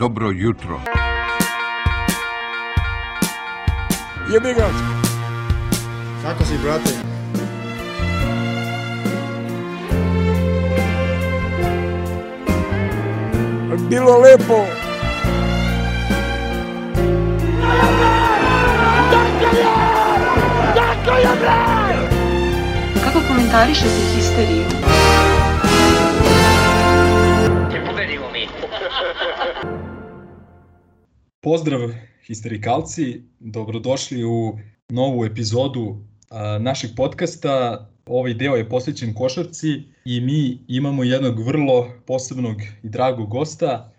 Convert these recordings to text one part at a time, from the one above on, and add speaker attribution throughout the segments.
Speaker 1: dobro jutro.
Speaker 2: Jebi ga.
Speaker 3: Kako si, brate?
Speaker 2: Bilo lepo.
Speaker 4: Kako komentarišete histeriju?
Speaker 5: Pozdrav histerikalci, dobrodošli u novu epizodu našeg podcasta. Ovaj deo je posvećen košarci i mi imamo jednog vrlo posebnog i dragog gosta.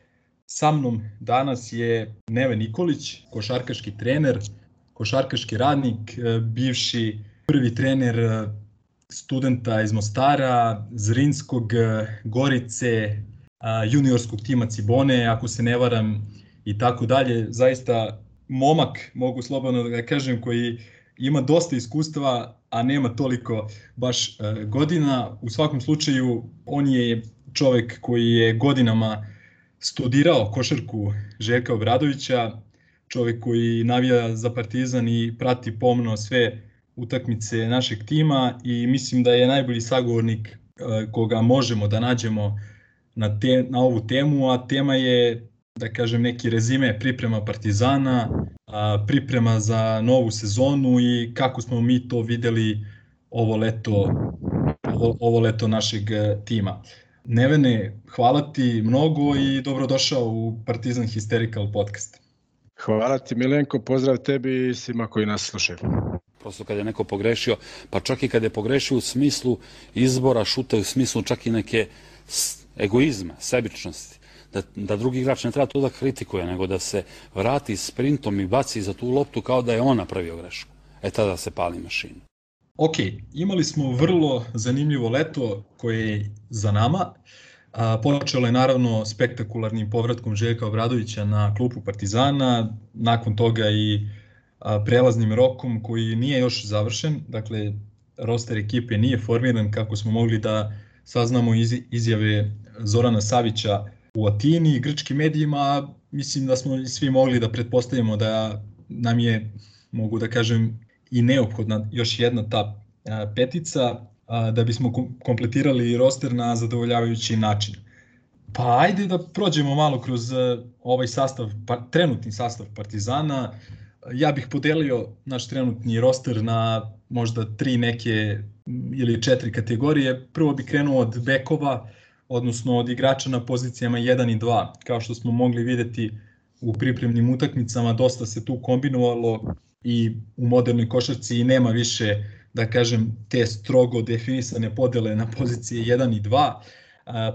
Speaker 5: Sa mnom danas je Neve Nikolić, košarkaški trener, košarkaški radnik, e, bivši prvi trener e, studenta iz Mostara, Zrinskog, e, Gorice, juniorskog tima Cibone, ako se ne varam, i tako dalje. Zaista momak, mogu slobodno da kažem, koji ima dosta iskustva, a nema toliko baš e, godina. U svakom slučaju, on je čovek koji je godinama studirao košarku Željka Obradovića, čovek koji navija za Partizan i prati pomno sve utakmice našeg tima i mislim da je najbolji sagovornik e, koga možemo da nađemo na, te, na ovu temu, a tema je da kažem neki rezime priprema Partizana, a, priprema za novu sezonu i kako smo mi to videli ovo leto ovo, ovo leto našeg e, tima. Nevene, hvala ti mnogo i dobrodošao u Partizan Hysterical podcast.
Speaker 3: Hvala ti Milenko, pozdrav tebi i svima koji nas slušaju.
Speaker 6: Prosto kad je neko pogrešio, pa čak i kad je pogrešio u smislu izbora šuta, u smislu čak i neke egoizma, sebičnosti da, da drugi igrač ne treba to da kritikuje, nego da se vrati sprintom i baci za tu loptu kao da je on napravio grešku. E tada se pali mašina.
Speaker 5: Ok, imali smo vrlo zanimljivo leto koje je za nama. A, počelo je naravno spektakularnim povratkom Željka Obradovića na klupu Partizana, nakon toga i a, prelaznim rokom koji nije još završen, dakle roster ekipe nije formiran kako smo mogli da saznamo iz, izjave Zorana Savića u Atini i grčkim medijima, mislim da smo svi mogli da pretpostavimo da nam je, mogu da kažem, i neophodna još jedna ta petica da bismo kompletirali roster na zadovoljavajući način. Pa ajde da prođemo malo kroz ovaj sastav, pa, trenutni sastav Partizana. Ja bih podelio naš trenutni roster na možda tri neke ili četiri kategorije. Prvo bih krenuo od bekova, odnosno od igrača na pozicijama 1 i 2. Kao što smo mogli videti u pripremnim utakmicama, dosta se tu kombinovalo i u modernoj košarci nema više, da kažem, te strogo definisane podele na pozicije 1 i 2,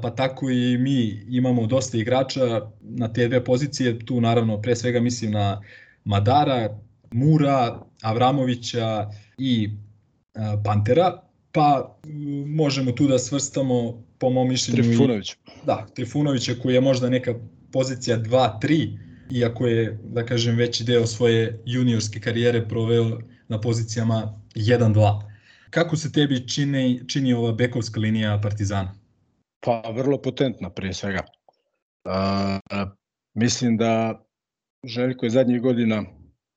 Speaker 5: pa tako i mi imamo dosta igrača na te dve pozicije, tu naravno pre svega mislim na Madara, Mura, Avramovića i Pantera, pa možemo tu da svrstamo po mom mišljenju
Speaker 3: Trifunović.
Speaker 5: Da, Trifunovića koji je možda neka pozicija 2-3, iako je, da kažem, veći deo svoje juniorske karijere proveo na pozicijama 1-2. Kako se tebi čini, čini ova bekovska linija Partizana?
Speaker 3: Pa vrlo potentna prije svega. Uh, mislim da Željko je zadnjih godina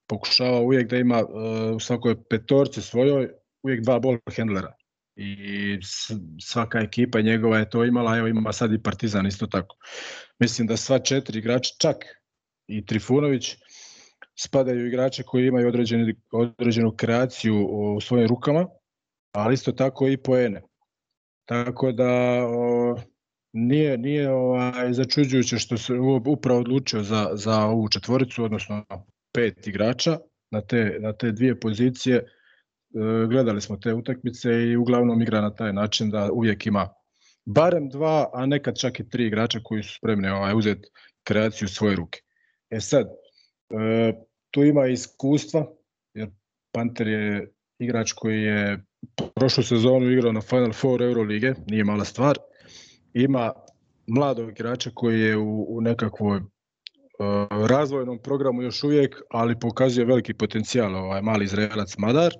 Speaker 3: pokušava uvijek da ima uh, u svakoj petorci svojoj uvijek dva ball handlera i svaka ekipa njegova je to imala, evo ima sad i Partizan isto tako. Mislim da sva četiri igrača, čak i Trifunović, spadaju igrače koji imaju određenu, određenu kreaciju u svojim rukama, ali isto tako i poene. Tako da o, nije, nije ovaj, začuđujuće što se upravo odlučio za, za ovu četvoricu, odnosno pet igrača na te, na te dvije pozicije, gledali smo te utakmice i uglavnom igra na taj način da uvijek ima barem dva, a nekad čak i tri igrača koji su spremni ovaj, uzeti kreaciju svoje ruke. E sad, e, tu ima iskustva, jer Panter je igrač koji je prošlu sezonu igrao na Final Four Eurolige, nije mala stvar. Ima mladog igrača koji je u, u nekakvoj uh, razvojnom programu još uvijek, ali pokazuje veliki potencijal, ovaj mali Izraelac Madar.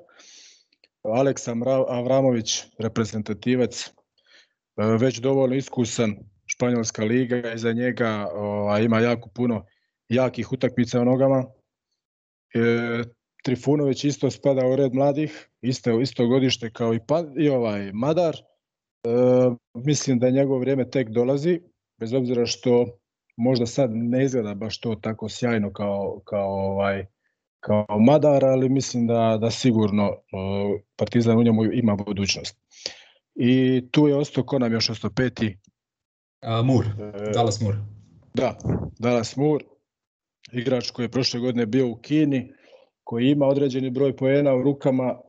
Speaker 3: Aleksa Avramović, reprezentativac, e, već dovoljno iskusan španjolska liga, iza njega a, ima jako puno jakih utakmica u nogama. E, Trifunović isto spada u red mladih, isto, isto godište kao i, pa, i ovaj Madar. E, mislim da njegovo vrijeme tek dolazi, bez obzira što možda sad ne izgleda baš to tako sjajno kao, kao ovaj kao Madar, ali mislim da, da sigurno Partizan u njemu ima budućnost. I tu je ostao, ko nam još ostao peti?
Speaker 5: Uh, Mur, uh, Dallas Mur.
Speaker 3: Da, Dallas Mur, igrač koji je prošle godine bio u Kini, koji ima određeni broj poena u rukama, uh,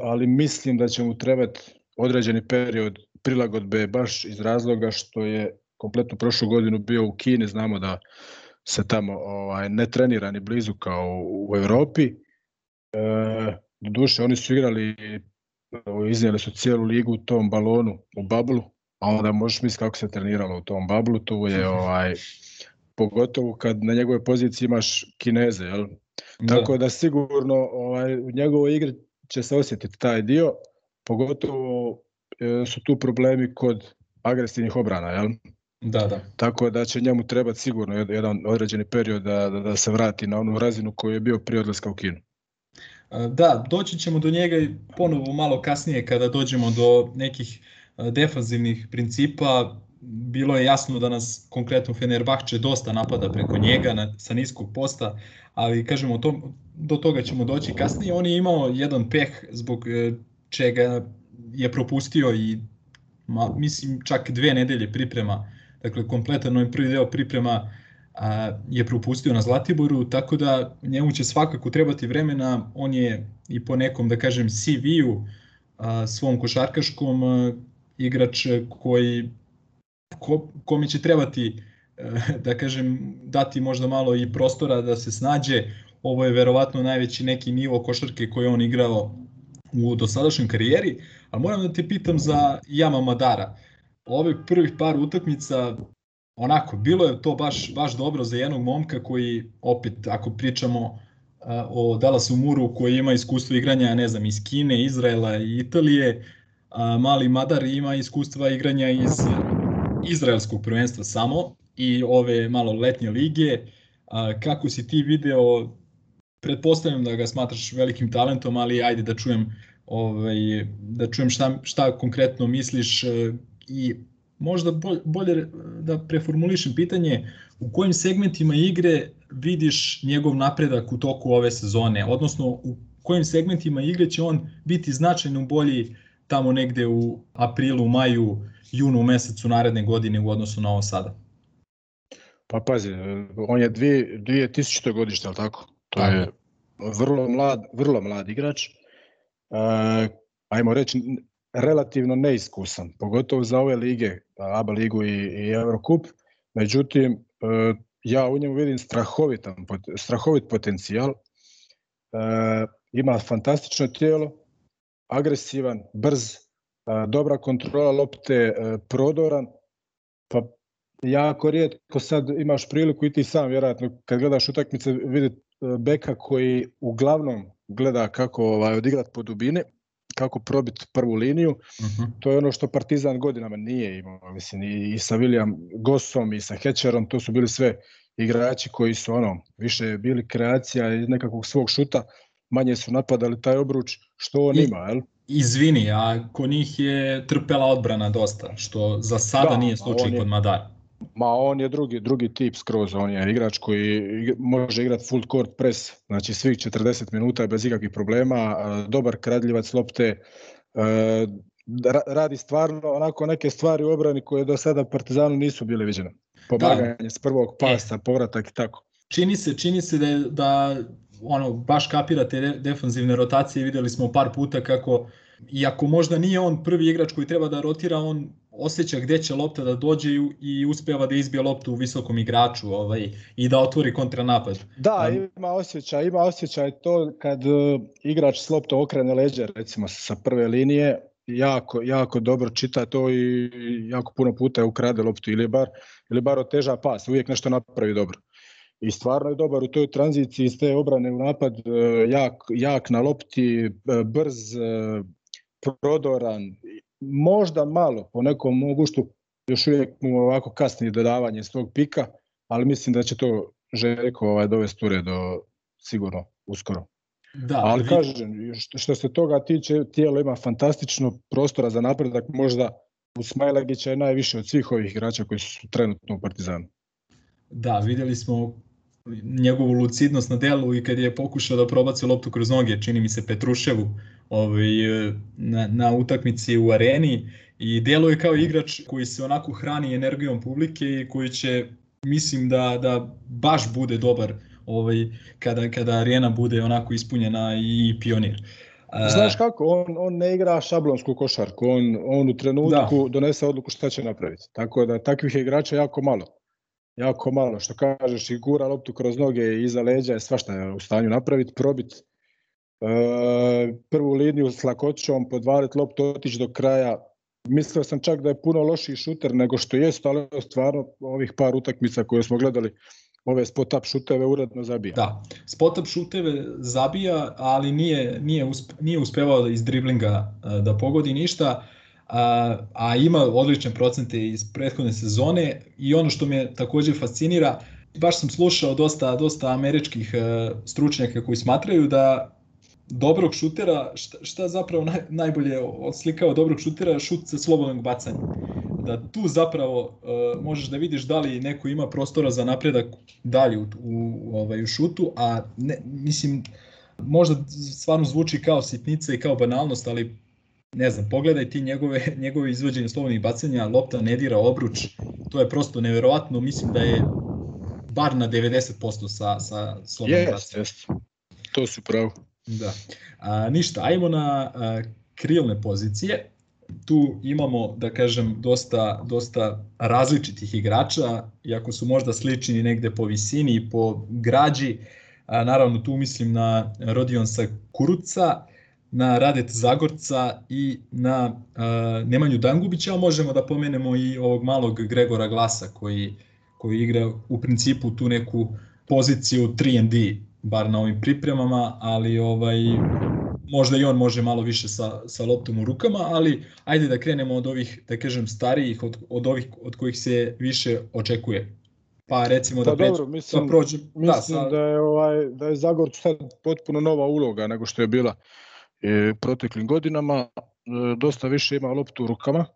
Speaker 3: ali mislim da će mu trebati određeni period prilagodbe baš iz razloga što je kompletnu prošlu godinu bio u Kini, znamo da se tamo ovaj, ne trenira ni blizu kao u, u Evropi. E, duše, oni su igrali, iznijeli su cijelu ligu u tom balonu, u bablu, a onda možeš misliti kako se treniralo u tom bablu, tu je ovaj, pogotovo kad na njegove poziciji imaš Kineze, jel? Da. Tako da sigurno ovaj, u njegovoj igri će se osjetiti taj dio, pogotovo e, su tu problemi kod agresivnih obrana, jel?
Speaker 5: Da, da.
Speaker 3: Tako da će njemu trebati sigurno jedan određeni period da, da, da se vrati na onu razinu koju je bio prije odlaska u kinu.
Speaker 5: Da, doći ćemo do njega i ponovo malo kasnije kada dođemo do nekih defanzivnih principa. Bilo je jasno da nas konkretno Fenerbahče dosta napada preko njega na, sa niskog posta, ali kažemo to, do toga ćemo doći kasnije. On je imao jedan peh zbog e, čega je propustio i ma, mislim čak dve nedelje priprema dakle kompletan ovaj prvi deo priprema a, je propustio na Zlatiboru, tako da njemu će svakako trebati vremena, on je i po nekom, da kažem, CV-u svom košarkaškom a, igrač koji ko, će trebati da kažem dati možda malo i prostora da se snađe ovo je verovatno najveći neki nivo košarke koji on igrao u dosadašnjoj karijeri, ali moram da te pitam za Jama Madara. Uh, ovih prvih par utakmica onako, bilo je to baš, baš dobro za jednog momka koji, opet, ako pričamo uh, o Dallasu Muru koji ima iskustvo igranja, ne znam, iz Kine, Izraela i Italije, a mali Madar ima iskustva igranja iz izraelskog prvenstva samo i ove malo letnje lige. A, kako si ti video, pretpostavljam da ga smatraš velikim talentom, ali ajde da čujem ovaj, da čujem šta, šta konkretno misliš i možda bolje da preformulišem pitanje u kojim segmentima igre vidiš njegov napredak u toku ove sezone, odnosno u kojim segmentima igre će on biti značajno bolji tamo negde u aprilu, maju, junu mesecu naredne godine u odnosu na ovo sada?
Speaker 3: Pa pazi, on je 2000. godište, ali tako? To je vrlo mlad, vrlo mlad igrač. E, ajmo reći, relativno neiskusan, pogotovo za ove lige, ABA ligu i, i Eurocup. Međutim, e, ja u njemu vidim strahovitan, strahovit potencijal. E, ima fantastično tijelo, agresivan, brz, e, dobra kontrola lopte, prodoran, pa jako rijetko sad imaš priliku i ti sam vjerojatno kad gledaš utakmice vidjeti beka koji uglavnom gleda kako ovaj, odigrat po dubini, kako probiti prvu liniju. Uh mhm. -huh. To je ono što Partizan godinama nije imao. Mislim, i, i sa William Gossom i sa Hečerom, to su bili sve igrači koji su ono, više bili kreacija iz nekakvog svog šuta, manje su napadali taj obruč što on I, ima, jel?
Speaker 5: Izvini, a kod njih je trpela odbrana dosta, što za sada da, nije slučaj kod Madara.
Speaker 3: Ma on je drugi, drugi tip skroz, on je igrač koji može igrati full court press, znači svih 40 minuta bez ikakvih problema, dobar kradljivac lopte, radi stvarno onako neke stvari u obrani koje do sada Partizanu nisu bile viđene. Pomaganje da. s prvog pasa, povratak i tako.
Speaker 5: Čini se, čini se da, da ono, baš kapirate defanzivne rotacije, videli smo par puta kako, iako možda nije on prvi igrač koji treba da rotira, on osjeća gde će lopta da dođe i uspeva da izbije loptu u visokom igraču ovaj, i da otvori kontranapad.
Speaker 3: Da, ima osjećaj, ima osjećaj to kad uh, igrač s loptom okrene leđe, recimo sa prve linije, jako, jako dobro čita to i jako puno puta je ukrade loptu ili bar, ili bar oteža pas, uvijek nešto napravi dobro. I stvarno je dobar u toj tranziciji iz te obrane u napad, uh, jak, jak na lopti, uh, brz, prodoran, možda malo po nekom moguštu još uvijek mu ovako kasni dodavanje s tog pika, ali mislim da će to Željko ovaj, dovesti u do sigurno, uskoro. Da, ali vi... kažem, što se toga tiče, tijelo ima fantastično prostora za napredak, možda u Smajlagića je najviše od svih ovih igrača koji su trenutno u Partizanu.
Speaker 5: Da, videli smo njegovu lucidnost na delu i kad je pokušao da probaci loptu kroz noge, čini mi se Petruševu ovaj, na, na utakmici u areni i deluje kao igrač koji se onako hrani energijom publike i koji će, mislim da, da baš bude dobar ovaj, kada, kada arena bude onako ispunjena i pionir.
Speaker 3: Znaš kako, on, on ne igra šablonsku košarku, on, on u trenutku da. donese odluku šta će napraviti. Tako da takvih igrača jako malo. Jako malo, što kažeš, i gura loptu kroz noge iza leđa je svašta u stanju napraviti, probiti prvu liniju s lakoćom, podvariti loptu, otići do kraja. Mislio sam čak da je puno lošiji šuter nego što jest, ali stvarno ovih par utakmica koje smo gledali ove spot-up šuteve uredno zabija.
Speaker 5: Da, spot-up šuteve zabija, ali nije, nije, uspe, nije uspevao iz driblinga e, da pogodi ništa, a, a ima odlične procente iz prethodne sezone i ono što me takođe fascinira, baš sam slušao dosta, dosta američkih e, stručnjaka koji smatraju da dobrog šutera, šta, šta zapravo naj, najbolje odslikao dobrog šutera, šut sa slobodnog bacanja da tu zapravo uh, možeš da vidiš da li neko ima prostora za napredak dalje u, u, ovaj, u šutu, a ne, mislim, možda stvarno zvuči kao sitnica i kao banalnost, ali ne znam, pogledaj ti njegove, njegove izvođenje slobodnih bacanja, lopta ne dira obruč, to je prosto neverovatno, mislim da je bar na 90% sa, sa slobodnim yes, bacanjem.
Speaker 3: Yes. To su pravo.
Speaker 5: Da. A, ništa, ajmo na a, krilne pozicije tu imamo, da kažem, dosta, dosta različitih igrača, iako su možda slični negde po visini i po građi. A, naravno, tu mislim na Rodionsa Kuruca, na Radet Zagorca i na a, Nemanju Dangubića, a možemo da pomenemo i ovog malog Gregora Glasa koji, koji igra u principu tu neku poziciju 3 bar na ovim pripremama, ali ovaj možda i on može malo više sa, sa loptom u rukama, ali ajde da krenemo od ovih, da kažem, starijih, od, od ovih od kojih se više očekuje. Pa recimo da, pa,
Speaker 3: dobro, da mislim, da prođe, mislim da, sa... da, je ovaj, da je Zagor sad potpuno nova uloga nego što je bila e, proteklim godinama. E, dosta više ima loptu u rukama,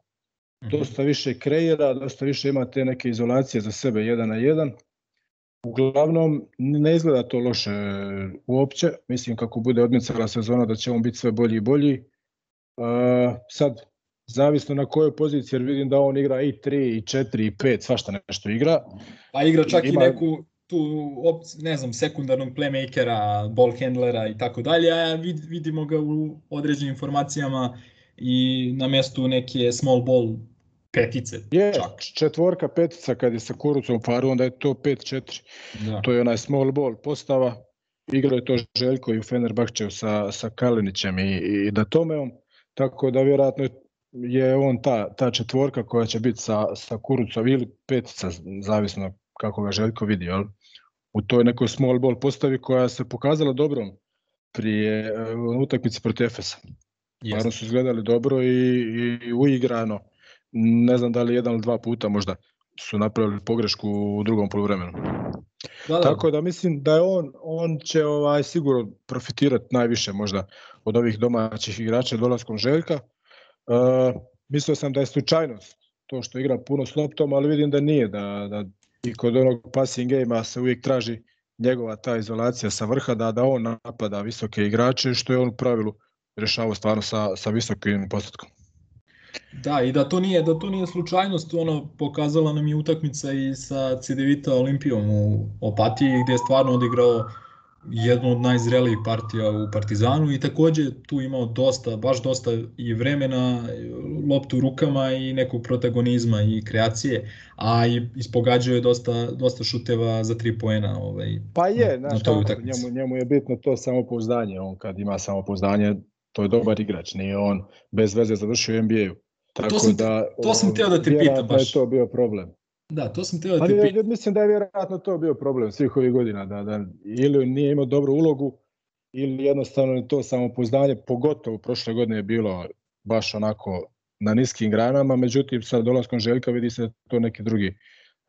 Speaker 3: mhm. dosta više kreira, dosta više ima te neke izolacije za sebe jedan na jedan. Uglavnom, ne izgleda to loše uopće. Mislim, kako bude odmicala sezona, da će on biti sve bolji i bolji. Uh, sad, zavisno na kojoj poziciji, jer vidim da on igra i 3, i 4, i 5, svašta nešto igra.
Speaker 5: Pa igra čak Ima... i neku tu, ne znam, sekundarnog playmakera, ball handlera i tako dalje, a vidimo ga u određenim informacijama i na mestu neke small ball petice.
Speaker 3: Je, čak. četvorka, petica kad je sa Kurucom paru, onda je to 5-4. Da. To je onaj small ball postava. Igrao je to Željko i u Fenerbahčevu sa, sa Kalinićem i, i Datomeom, tako da vjerojatno je on ta, ta četvorka koja će biti sa, sa Kurucom ili petica, zavisno kako ga Željko vidi, jel? u toj nekoj small ball postavi koja se pokazala dobrom prije uh, utakmici protiv Efesa. Stvarno su izgledali dobro i, i uigrano ne znam da li jedan ili dva puta možda su napravili pogrešku u drugom poluvremenu. Da, da. Tako da mislim da je on on će ovaj sigurno profitirati najviše možda od ovih domaćih igrača dolaskom Željka. E, mislio sam da je slučajnost to što igra puno s loptom, ali vidim da nije, da, da i kod onog passing game se uvijek traži njegova ta izolacija sa vrha, da, da on napada visoke igrače, što je on u pravilu rešavao stvarno sa, sa visokim postotkom.
Speaker 5: Da, i da to nije da to nije slučajnost, ono pokazala nam je utakmica i sa CDVita Olimpijom u Opatiji gde je stvarno odigrao jednu od najzrelijih partija u Partizanu i takođe tu imao dosta, baš dosta i vremena, loptu u rukama i nekog protagonizma i kreacije, a i ispogađao je dosta, dosta šuteva za tri poena. Ovaj,
Speaker 3: pa je, na, znaš, na njemu, njemu je bitno to samopouzdanje, on kad ima samopouzdanje, to je dobar igrač, nije on bez veze završio NBA-u.
Speaker 5: Tako to sam, da, to sam teo da te pitam baš.
Speaker 3: Da je to bio problem.
Speaker 5: Da, to sam teo da te pitam.
Speaker 3: Mislim da je vjerojatno to bio problem svih ovih godina, da, da ili nije imao dobru ulogu, ili jednostavno to samopouzdanje, pogotovo prošle godine je bilo baš onako na niskim granama, međutim sa dolaskom Željka vidi se da to neki drugi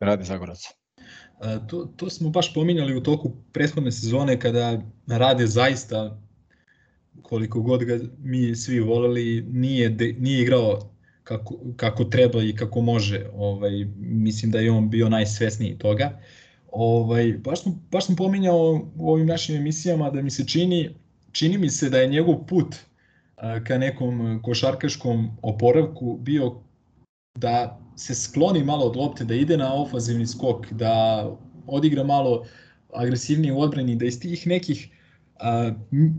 Speaker 3: radi Zagorac.
Speaker 5: To, to smo baš pominjali u toku prethodne sezone kada rade zaista koliko god ga mi svi voleli, nije, de, nije igrao kako, kako treba i kako može. Ovaj, mislim da je on bio najsvesniji toga. Ovaj, baš, sam, baš sam pominjao u ovim našim emisijama da mi se čini, čini mi se da je njegov put ka nekom košarkaškom oporavku bio da se skloni malo od lopte, da ide na ofanzivni skok, da odigra malo agresivnije u odbrani, da iz tih nekih a,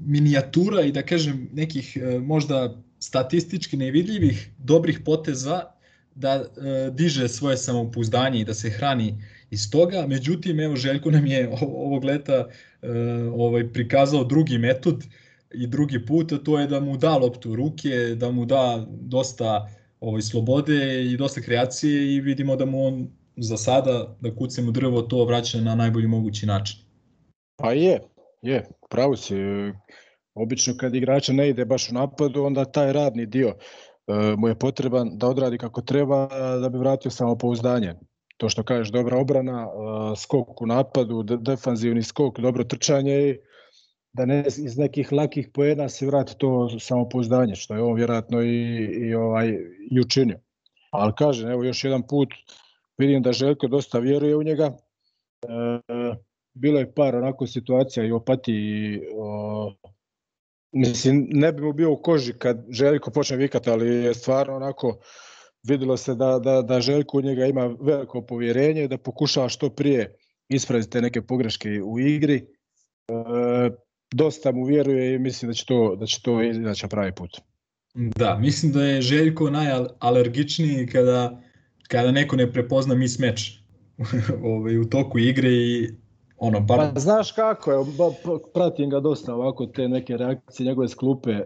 Speaker 5: minijatura i da kažem nekih a, možda statistički nevidljivih dobrih poteza da a, diže svoje samopouzdanje i da se hrani iz toga. Međutim, evo Željko nam je ovog leta ovaj prikazao drugi metod i drugi put, a to je da mu da loptu u ruke, da mu da dosta ovaj, slobode i dosta kreacije i vidimo da mu on za sada, da kucem u drvo, to vraća na najbolji mogući način.
Speaker 3: Pa je, je, pravo si. Obično kad igrača ne ide baš u napadu, onda taj radni dio e, mu je potreban da odradi kako treba da bi vratio samopouzdanje. To što kažeš, dobra obrana, e, skok u napadu, defanzivni skok, dobro trčanje i da ne iz nekih lakih poena se vrati to samopouzdanje, što je on vjerojatno i, i, ovaj, i učinio. Ali kažem, evo još jedan put vidim da Željko dosta vjeruje u njega. E, bilo je par onako situacija i opati o, mislim ne bi mu bio u koži kad Željko počne vikati, ali je stvarno onako videlo se da, da, da Željko u njega ima veliko povjerenje da pokušava što prije ispraviti te neke pogreške u igri. E, dosta mu vjeruje i mislim da će to, da će to izaći pravi put.
Speaker 5: Da, mislim da je Željko najalergičniji kada, kada neko ne prepozna mismeč ovaj, u toku igre i ono, bar...
Speaker 3: Pa znaš kako je, pratim ga dosta ovako te neke reakcije njegove sklupe. Uh,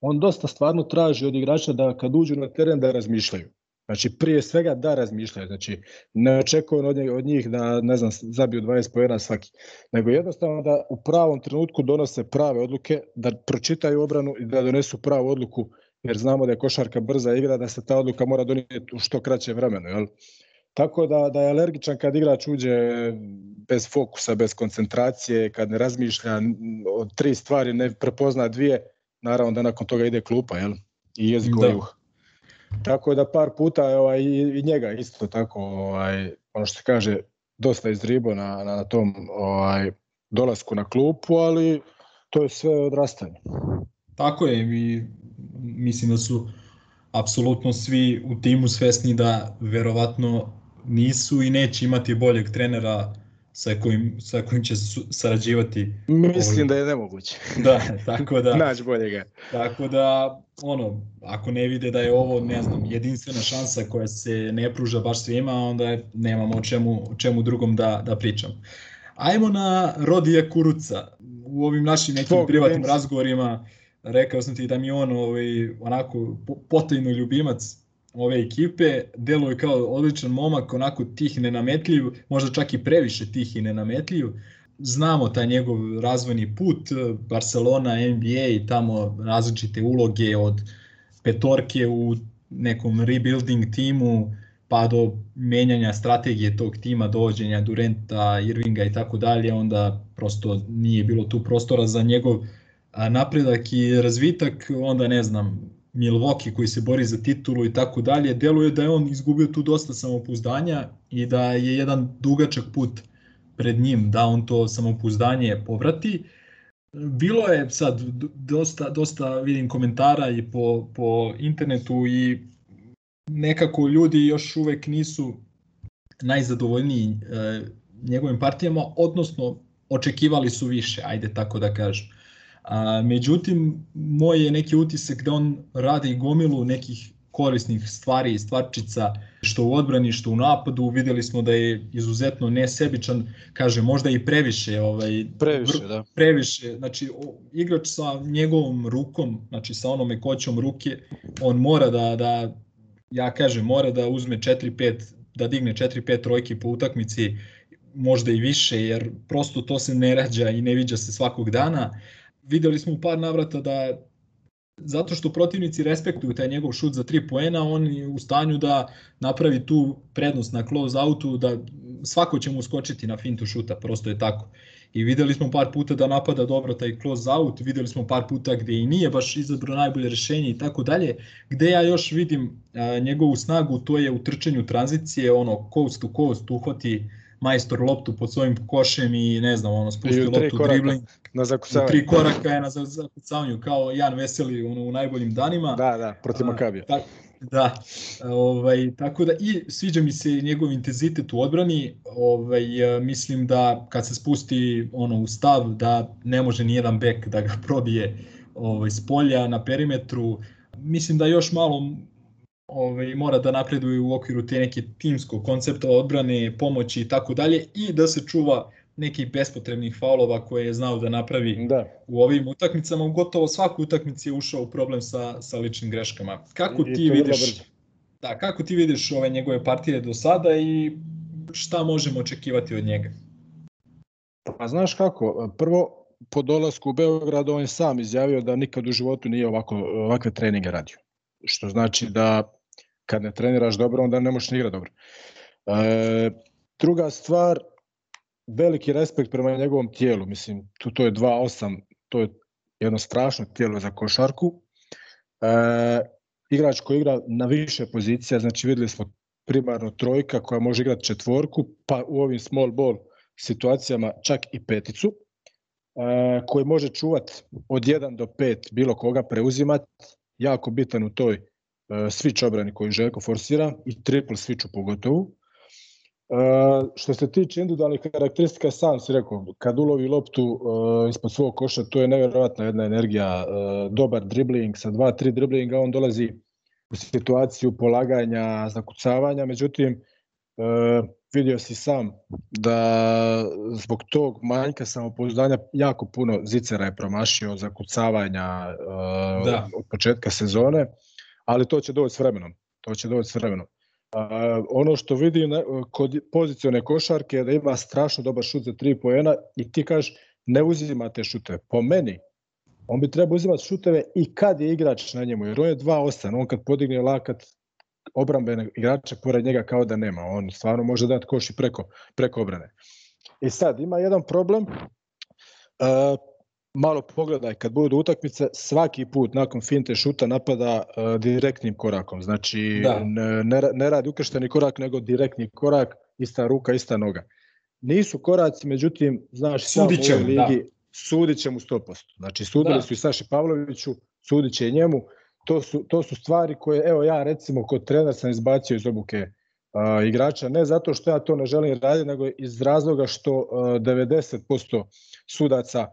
Speaker 3: on dosta stvarno traži od igrača da kad uđu na teren da razmišljaju. Znači, prije svega da razmišljaju. Znači, ne očekujem od njih, od njih da, ne znam, zabiju 20 pojena svaki. Nego jednostavno da u pravom trenutku donose prave odluke, da pročitaju obranu i da donesu pravu odluku, jer znamo da je košarka brza igra, da se ta odluka mora donijeti u što kraće vremenu. Jel? Tako da, da je alergičan kad igrač uđe bez fokusa, bez koncentracije, kad ne razmišlja od tri stvari, ne prepozna dvije, naravno da nakon toga ide klupa, jel? I jezik da. juh. Tako da par puta ovaj, i, i njega isto tako, ovaj, ono što se kaže, dosta izribo na, na, na tom ovaj, dolasku na klupu, ali to je sve odrastanje.
Speaker 5: Tako je, mi, mislim da su apsolutno svi u timu svesni da verovatno nisu i neće imati boljeg trenera sa kojim, sa kojim će sarađivati.
Speaker 3: Mislim ovaj... da je nemoguće.
Speaker 5: Da, tako da...
Speaker 3: Naći boljega.
Speaker 5: Tako da, ono, ako ne vide da je ovo, ne znam, jedinstvena šansa koja se ne pruža baš svima, onda nemamo o čemu, o čemu drugom da, da pričam. Ajmo na Rodija Kuruca. U ovim našim nekim Fog, privatnim razgovorima rekao sam ti da mi on ovaj, onako potajno ljubimac ove ekipe, deluje kao odličan momak, onako tih nenametljiv, možda čak i previše tih i nenametljiv. Znamo taj njegov razvojni put, Barcelona, NBA i tamo različite uloge od petorke u nekom rebuilding timu, pa do menjanja strategije tog tima, dovođenja Durenta, Irvinga i tako dalje, onda prosto nije bilo tu prostora za njegov napredak i razvitak, onda ne znam, Milwaukee koji se bori za titulu i tako dalje, deluje da je on izgubio tu dosta samopouzdanja i da je jedan dugačak put pred njim da on to samopouzdanje povrati. Bilo je sad dosta, dosta vidim komentara i po, po internetu i nekako ljudi još uvek nisu najzadovoljniji e, njegovim partijama, odnosno očekivali su više, ajde tako da kažem. A, međutim, moj je neki utisak da on radi gomilu nekih korisnih stvari i stvarčica, što u odbrani, što u napadu. Videli smo da je izuzetno nesebičan, kaže možda i previše. Ovaj,
Speaker 3: previše, da.
Speaker 5: Previše, znači igrač sa njegovom rukom, znači sa onom mekoćom ruke, on mora da, da ja kažem, mora da uzme 4-5, da digne 4-5 trojki po utakmici, možda i više, jer prosto to se ne rađa i ne viđa se svakog dana videli smo u par navrata da zato što protivnici respektuju taj njegov šut za 3 poena, on je u stanju da napravi tu prednost na close outu, da svako će mu skočiti na fintu šuta, prosto je tako. I videli smo par puta da napada dobro taj close out, videli smo par puta gde i nije baš izabrao najbolje rešenje i tako dalje. Gde ja još vidim a, njegovu snagu, to je u trčanju tranzicije, ono coast to coast, uhvati majstor loptu pod svojim košem i ne znam, ono spusti loptu dribling.
Speaker 3: Na zakucavanju.
Speaker 5: Tri koraka je na zakucavanju kao Jan Veseli ono, u najboljim danima.
Speaker 3: Da, da, protiv Makabija.
Speaker 5: Tak, da, ovaj, tako da i sviđa mi se njegov intenzitet u odbrani, ovaj, mislim da kad se spusti ono u stav da ne može ni jedan bek da ga probije ovaj, s polja na perimetru, mislim da još malo ovaj, mora da napreduje u okviru te neke timskog koncepta odbrane, pomoći i tako dalje i da se čuva nekih bespotrebnih faulova koje je znao da napravi da. u ovim utakmicama. U gotovo svaku utakmici je ušao u problem sa, sa ličnim greškama. Kako I, ti vidiš da, kako ti vidiš ove njegove partije do sada i šta možemo očekivati od njega?
Speaker 3: Pa znaš kako, prvo po dolasku u Beograd on je sam izjavio da nikad u životu nije ovako, ovakve treninge radio. Što znači da kad ne treniraš dobro, onda ne možeš ni igrati dobro. E, druga stvar, veliki respekt prema njegovom tijelu. Mislim, tu to je 2-8, to je jedno strašno tijelo za košarku. E, igrač koji igra na više pozicija, znači videli smo primarno trojka koja može igrati četvorku, pa u ovim small ball situacijama čak i peticu, e, koji može čuvat od 1 do 5 bilo koga preuzimati, jako bitan u toj switch obrani koju Željko forsira i triple switchu pogotovo. Uh, što se tiče individualnih karakteristika, sam si rekao, kad ulovi loptu uh, ispod svog koša, to je nevjerovatna jedna energija, uh, dobar dribling, sa dva, tri driblinga on dolazi u situaciju polaganja, zakucavanja, međutim, uh, vidio si sam da zbog tog manjka samopouzdanja jako puno zicera je promašio zakucavanja uh, da. od početka sezone, ali to će doći s vremenom. To će doći s vremenom. A, ono što vidim kod pozicione košarke je da ima strašno dobar šut za 3 poena i ti kažeš ne uzima te šute. Po meni, on bi trebao uzimati šuteve i kad je igrač na njemu, jer on je 2-8, on kad podigne lakat obrambene igrača pored njega kao da nema, on stvarno može dati koš i preko, preko obrane. I sad, ima jedan problem, uh, malo pogledaj, kad budu utakmice, svaki put nakon finte šuta napada uh, direktnim korakom. Znači, da. ne, ne radi ukršteni korak, nego direktni korak, ista ruka, ista noga. Nisu koraci, međutim, znaš,
Speaker 5: sudit će,
Speaker 3: ligi, da. sudit će mu 100%. Znači, sudili da. su i Saši Pavloviću, sudit će i njemu. To su, to su stvari koje, evo ja recimo, kod trener sam izbacio iz obuke uh, igrača, ne zato što ja to ne želim raditi, nego iz razloga što uh, 90% sudaca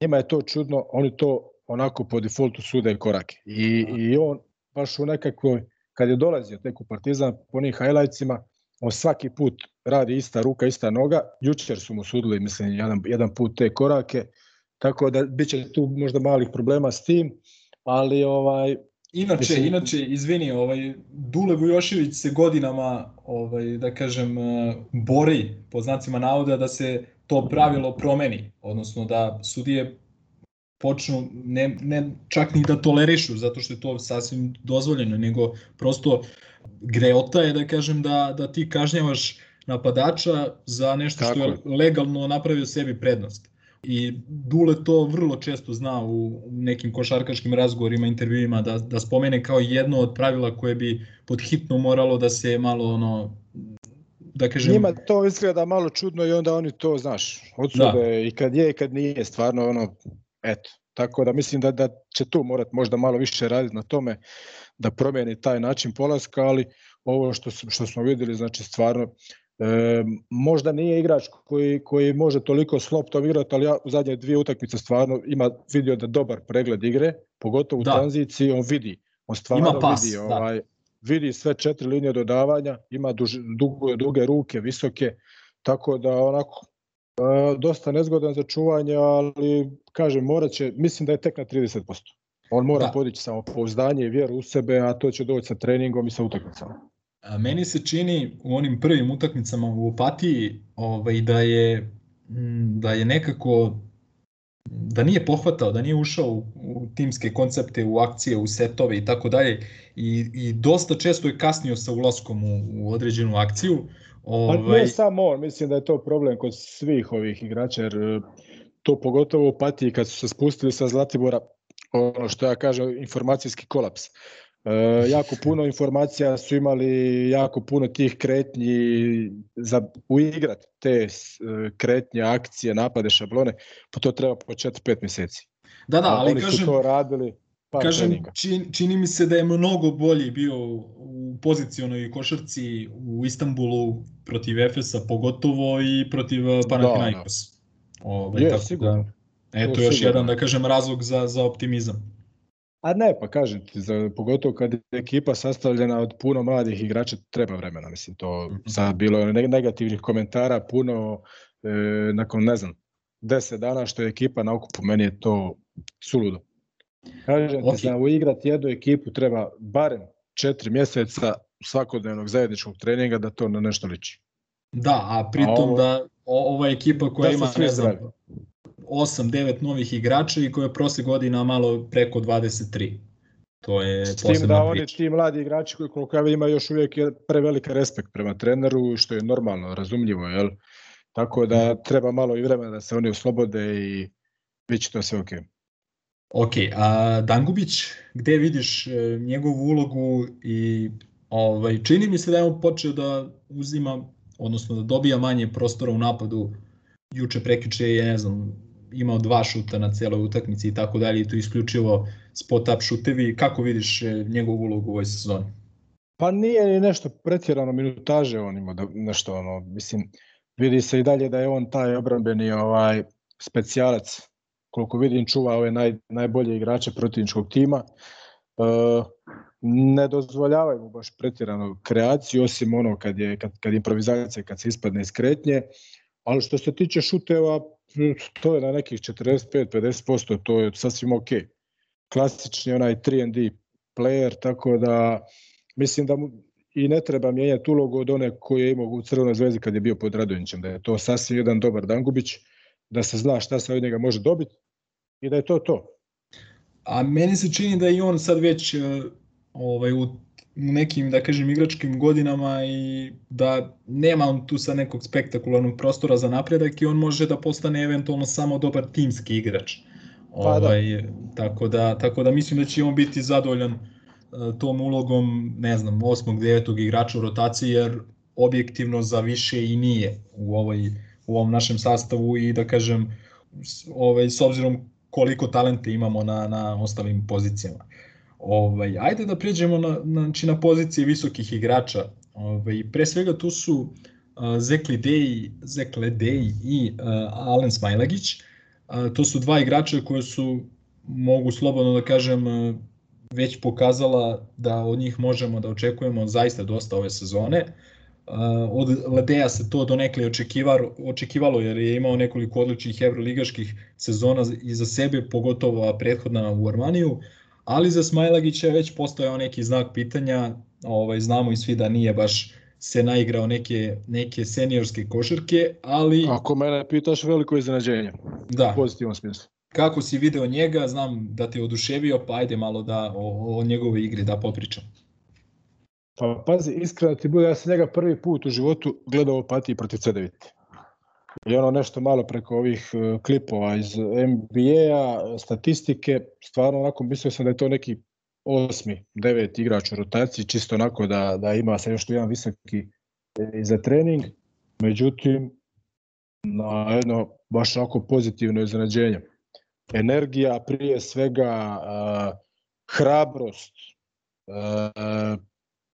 Speaker 3: njima je to čudno, oni to onako po defaultu sude korake. I, i on baš u nekakvoj, kad je dolazio tek u Partizan, po onih highlightsima, on svaki put radi ista ruka, ista noga. Jučer su mu sudili, mislim, jedan, jedan put te korake, tako da bit će tu možda malih problema s tim, ali ovaj,
Speaker 5: Inače, Mislim... inače, izvini, ovaj, Dule Vujošević se godinama, ovaj, da kažem, bori, po znacima navoda, da se to pravilo promeni, odnosno da sudije počnu ne, ne čak ni da tolerišu zato što je to sasvim dozvoljeno, nego prosto greota je da kažem da, da ti kažnjavaš napadača za nešto Tako. što je legalno napravio sebi prednost. I Dule to vrlo često zna u nekim košarkaškim razgovorima, intervjuima da, da spomene kao jedno od pravila koje bi pod hitno moralo da se malo ono
Speaker 3: da kažem... Njima to izgleda malo čudno i onda oni to, znaš, odsude da. i kad je i kad nije, stvarno ono, eto. Tako da mislim da, da će tu morat možda malo više raditi na tome da promeni taj način polaska, ali ovo što, što smo videli, znači stvarno, e, možda nije igrač koji, koji može toliko s loptom igrati, ali ja u zadnje dvije utakmice stvarno ima vidio da dobar pregled igre, pogotovo u da. tranziciji, on vidi, on stvarno ima pas, vidi da. ovaj, da vidi sve četiri linije dodavanja, ima duž, duge, duge ruke, visoke, tako da onako e, dosta nezgodan za čuvanje, ali kažem, morat će, mislim da je tek na 30%. On mora da. podići samopouzdanje i vjeru u sebe, a to će doći sa treningom i sa utakmicama.
Speaker 5: A meni se čini u onim prvim utakmicama u Opatiji ovaj, da je da je nekako da nije pohvatao, da nije ušao u, u timske koncepte, u akcije, u setove i tako dalje i, i dosta često je kasnio sa ulaskom u, u određenu akciju.
Speaker 3: Ovaj... Pa ne samo on, mislim da je to problem kod svih ovih igrača, jer e, to pogotovo u Patiji kad su se spustili sa Zlatibora, ono što ja kažem, informacijski kolaps. E, jako puno informacija su imali, jako puno tih kretnji za uigrat te e, kretnje, akcije, napade, šablone, pa to treba po 4-5 meseci.
Speaker 5: Da, da, ali
Speaker 3: oni
Speaker 5: kažem,
Speaker 3: su to radili
Speaker 5: kažem, čini, čini mi se da je mnogo bolji bio u pozicionoj košarci u Istanbulu protiv Efesa pogotovo i protiv Panathinaikos. Da, da. Ovaj,
Speaker 3: je, tako sigurno. Da,
Speaker 5: eto još sigurno. jedan, da kažem, razlog za, za optimizam.
Speaker 3: A ne, pa kažem ti, za, pogotovo kad je ekipa sastavljena od puno mladih igrača, treba vremena, mislim, to sad bilo je negativnih komentara, puno, e, nakon, ne znam, deset dana što je ekipa na okupu, meni je to suludo. Kažem okay. ti, za uigrati jednu ekipu treba barem četiri mjeseca svakodnevnog zajedničkog treninga da to na nešto liči.
Speaker 5: Da, a pritom a ovo, da ova ekipa koja da ima, ne znam, 8-9 novih igrača i koja je prosle godina malo preko 23. To je S tim da
Speaker 3: oni ti mladi igrači koji koliko ja ima još uvijek je prevelika respekt prema treneru što je normalno, razumljivo, jel? Tako da mhm. treba malo i vremena da se oni oslobode i bit će to sve okej. Okay.
Speaker 5: Ok, a Dangubić, gde vidiš e, njegovu ulogu i ovaj, čini mi se da je on počeo da uzima, odnosno da dobija manje prostora u napadu. Juče prekriče je, ne znam, imao dva šuta na celoj utakmici i tako dalje i to isključivo spot-up šutevi. Kako vidiš e, njegovu ulogu u ovoj sezoni?
Speaker 3: Pa nije ni nešto pretjerano minutaže on ima da nešto ono, mislim, vidi se i dalje da je on taj obrambeni ovaj specijalac koliko vidim čuva ove naj, najbolje igrače protivničkog tima. E, ne dozvoljavaju mu baš pretjerano kreaciju, osim ono kad je kad, kad improvizacija, kad se ispadne iz kretnje, ali što se tiče šuteva, to je na nekih 45-50%, to je sasvim ok. Klasični onaj 3D player, tako da mislim da mu i ne treba mijenjati ulogu od one koje je imao u Crvenoj zvezdi kad je bio pod Radonjićem, da je to sasvim jedan dobar Dangubić, da se zna šta se od njega može dobiti i da je to to.
Speaker 5: A meni se čini da i on sad već e, ovaj, u nekim, da kažem, igračkim godinama i da nema on tu sa nekog spektakularnog prostora za napredak i on može da postane eventualno samo dobar timski igrač. Pa da. ovaj, da. Tako, da, tako da mislim da će on biti zadovoljan uh, tom ulogom, ne znam, osmog, devetog igrača u rotaciji, jer objektivno za više i nije u, ovoj, u ovom našem sastavu i da kažem, ovaj, s obzirom koliko talente imamo na, na ostalim pozicijama. Ovaj, ajde da pređemo na, na, znači na pozicije visokih igrača. Ovaj, pre svega tu su uh, Zekle Dej i uh, Alen Smajlagić. Uh, to su dva igrača koje su, mogu slobodno da kažem, uh, već pokazala da od njih možemo da očekujemo zaista dosta ove sezone. Uh, od Ledeja se to donekle očekivalo, očekivalo jer je imao nekoliko odličnih evroligaških sezona iza sebe, pogotovo prethodna u Armaniju. Uh, ali za Smajlagića je već postojao neki znak pitanja, ovaj, znamo i svi da nije baš se naigrao neke, neke seniorske košarke, ali...
Speaker 3: Ako mene pitaš, veliko iznenađenje.
Speaker 5: Da.
Speaker 3: U pozitivom smislu.
Speaker 5: Kako si video njega, znam da te oduševio, pa ajde malo da o, o njegove igri da popričam.
Speaker 3: Pa pazi, iskreno ti bude, ja sam njega prvi put u životu gledao opatiji protiv C9 i ono nešto malo preko ovih e, klipova iz NBA, statistike, stvarno onako mislio sam da je to neki osmi, devet igrač u rotaciji, čisto onako da, da ima sa još jedan visoki e, za trening, međutim, na jedno baš onako pozitivno iznenađenje. Energija, prije svega, uh, hrabrost, uh,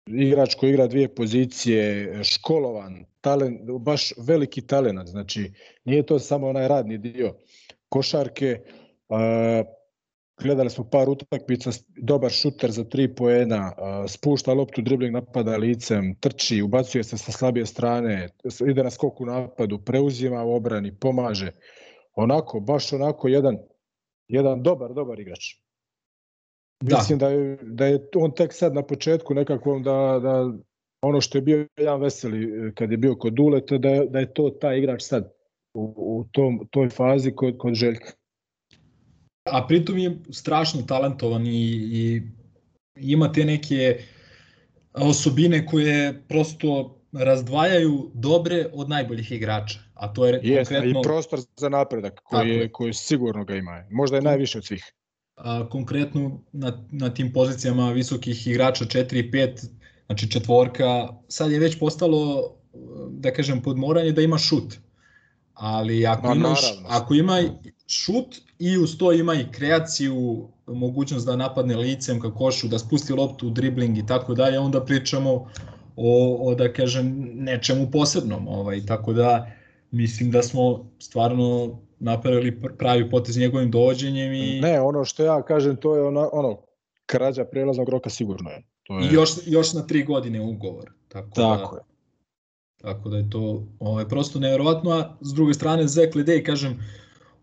Speaker 3: igrač koji igra dvije pozicije, školovan, talent, baš veliki talent, znači nije to samo onaj radni dio košarke, gledali smo par utakmica, dobar šuter za tri poena, spušta loptu, dribling napada licem, trči, ubacuje se sa slabije strane, ide na skoku napadu, preuzima u obrani, pomaže. Onako, baš onako jedan, jedan dobar, dobar igrač. Da. Mislim da je, da je on tek sad na početku nekakvom da, da ono što je bio jedan veseli e, kad je bio kod Duleta, da, da je to taj igrač sad u, u tom, toj fazi kod, kod Željka.
Speaker 5: a pritom je strašno talentovan i, i ima te neke osobine koje prosto razdvajaju dobre od najboljih igrača. A to je
Speaker 3: Jeste,
Speaker 5: konkretno...
Speaker 3: i prostor za napredak koji, je. koji sigurno ga ima. Možda je najviše od svih.
Speaker 5: A, konkretno na, na tim pozicijama visokih igrača 4 i 5, znači četvorka, sad je već postalo, da kažem, podmoranje da ima šut. Ali ako,
Speaker 3: Ma,
Speaker 5: imaš,
Speaker 3: naravno.
Speaker 5: ako ima šut i uz to ima i kreaciju, mogućnost da napadne licem ka košu, da spusti loptu u dribling i tako dalje, onda pričamo o, o da kažem, nečemu posebnom. Ovaj, tako da mislim da smo stvarno napravili pr- pravi potez njegovim dovođenjem i
Speaker 3: Ne, ono što ja kažem, to je ono, ono krađa prelaznog roka sigurno je. To je
Speaker 5: I još, još na tri godine ugovor. Tako,
Speaker 3: tako
Speaker 5: da,
Speaker 3: je.
Speaker 5: tako da je to ovaj, prosto nevjerovatno, a s druge strane Zek Ledej, kažem,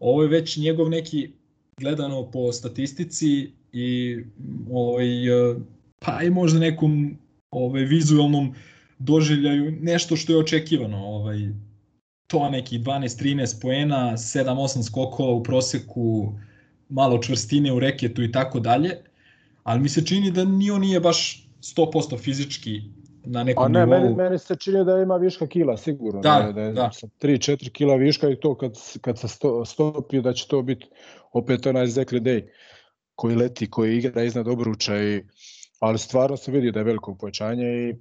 Speaker 5: ovo je već njegov neki gledano po statistici i ovaj, pa i možda nekom ovaj, vizualnom doživljaju nešto što je očekivano. Ovaj, to neki 12-13 poena, 7-8 skokova u proseku, malo čvrstine u reketu i tako dalje, ali mi se čini da ni on nije baš 100% fizički na nekom
Speaker 3: A ne,
Speaker 5: nivou.
Speaker 3: meni, meni se čini da ima viška kila, sigurno.
Speaker 5: Da,
Speaker 3: je, da je
Speaker 5: da.
Speaker 3: sa 3-4 kila viška i to kad, kad se sto, stopi da će to biti opet onaj Zekli Day koji leti, koji igra iznad obruča i ali stvarno se vidi da je veliko povećanje i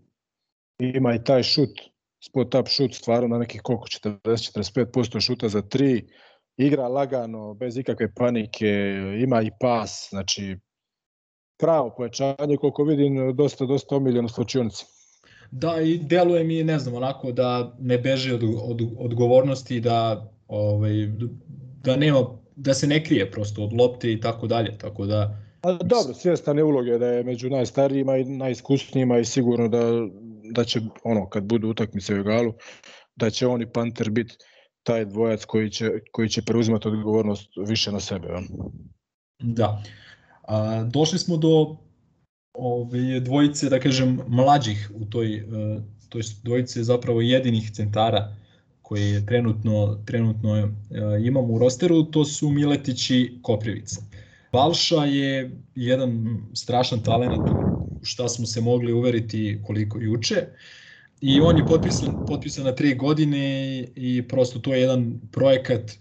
Speaker 3: ima i taj šut, spot up šut stvarno na nekih koliko 40-45% šuta za 3, igra lagano, bez ikakve panike, ima i pas, znači pravo povećanje, koliko vidim, dosta, dosta omiljeno s učionici.
Speaker 5: Da, i deluje mi, ne znam, onako da ne beže od, od odgovornosti, da, ovaj, da nema da se ne krije prosto od lopte i tako dalje, tako da
Speaker 3: A dobro, svjestan je uloge da je među najstarijima i najiskusnijima i sigurno da, da će, ono, kad budu utakmice u egalu, da će on i Panter biti taj dvojac koji će, koji će preuzimati odgovornost više na sebe. Ja.
Speaker 5: Da. A, došli smo do ove dvojice, da kažem, mlađih u toj, e, toj dvojice zapravo jedinih centara koje je trenutno, trenutno e, imamo u rosteru, to su Miletić i Koprivica. Balša je jedan strašan talent šta smo se mogli uveriti koliko juče i on je potpisan, potpisan na tri godine i, prosto to je jedan projekat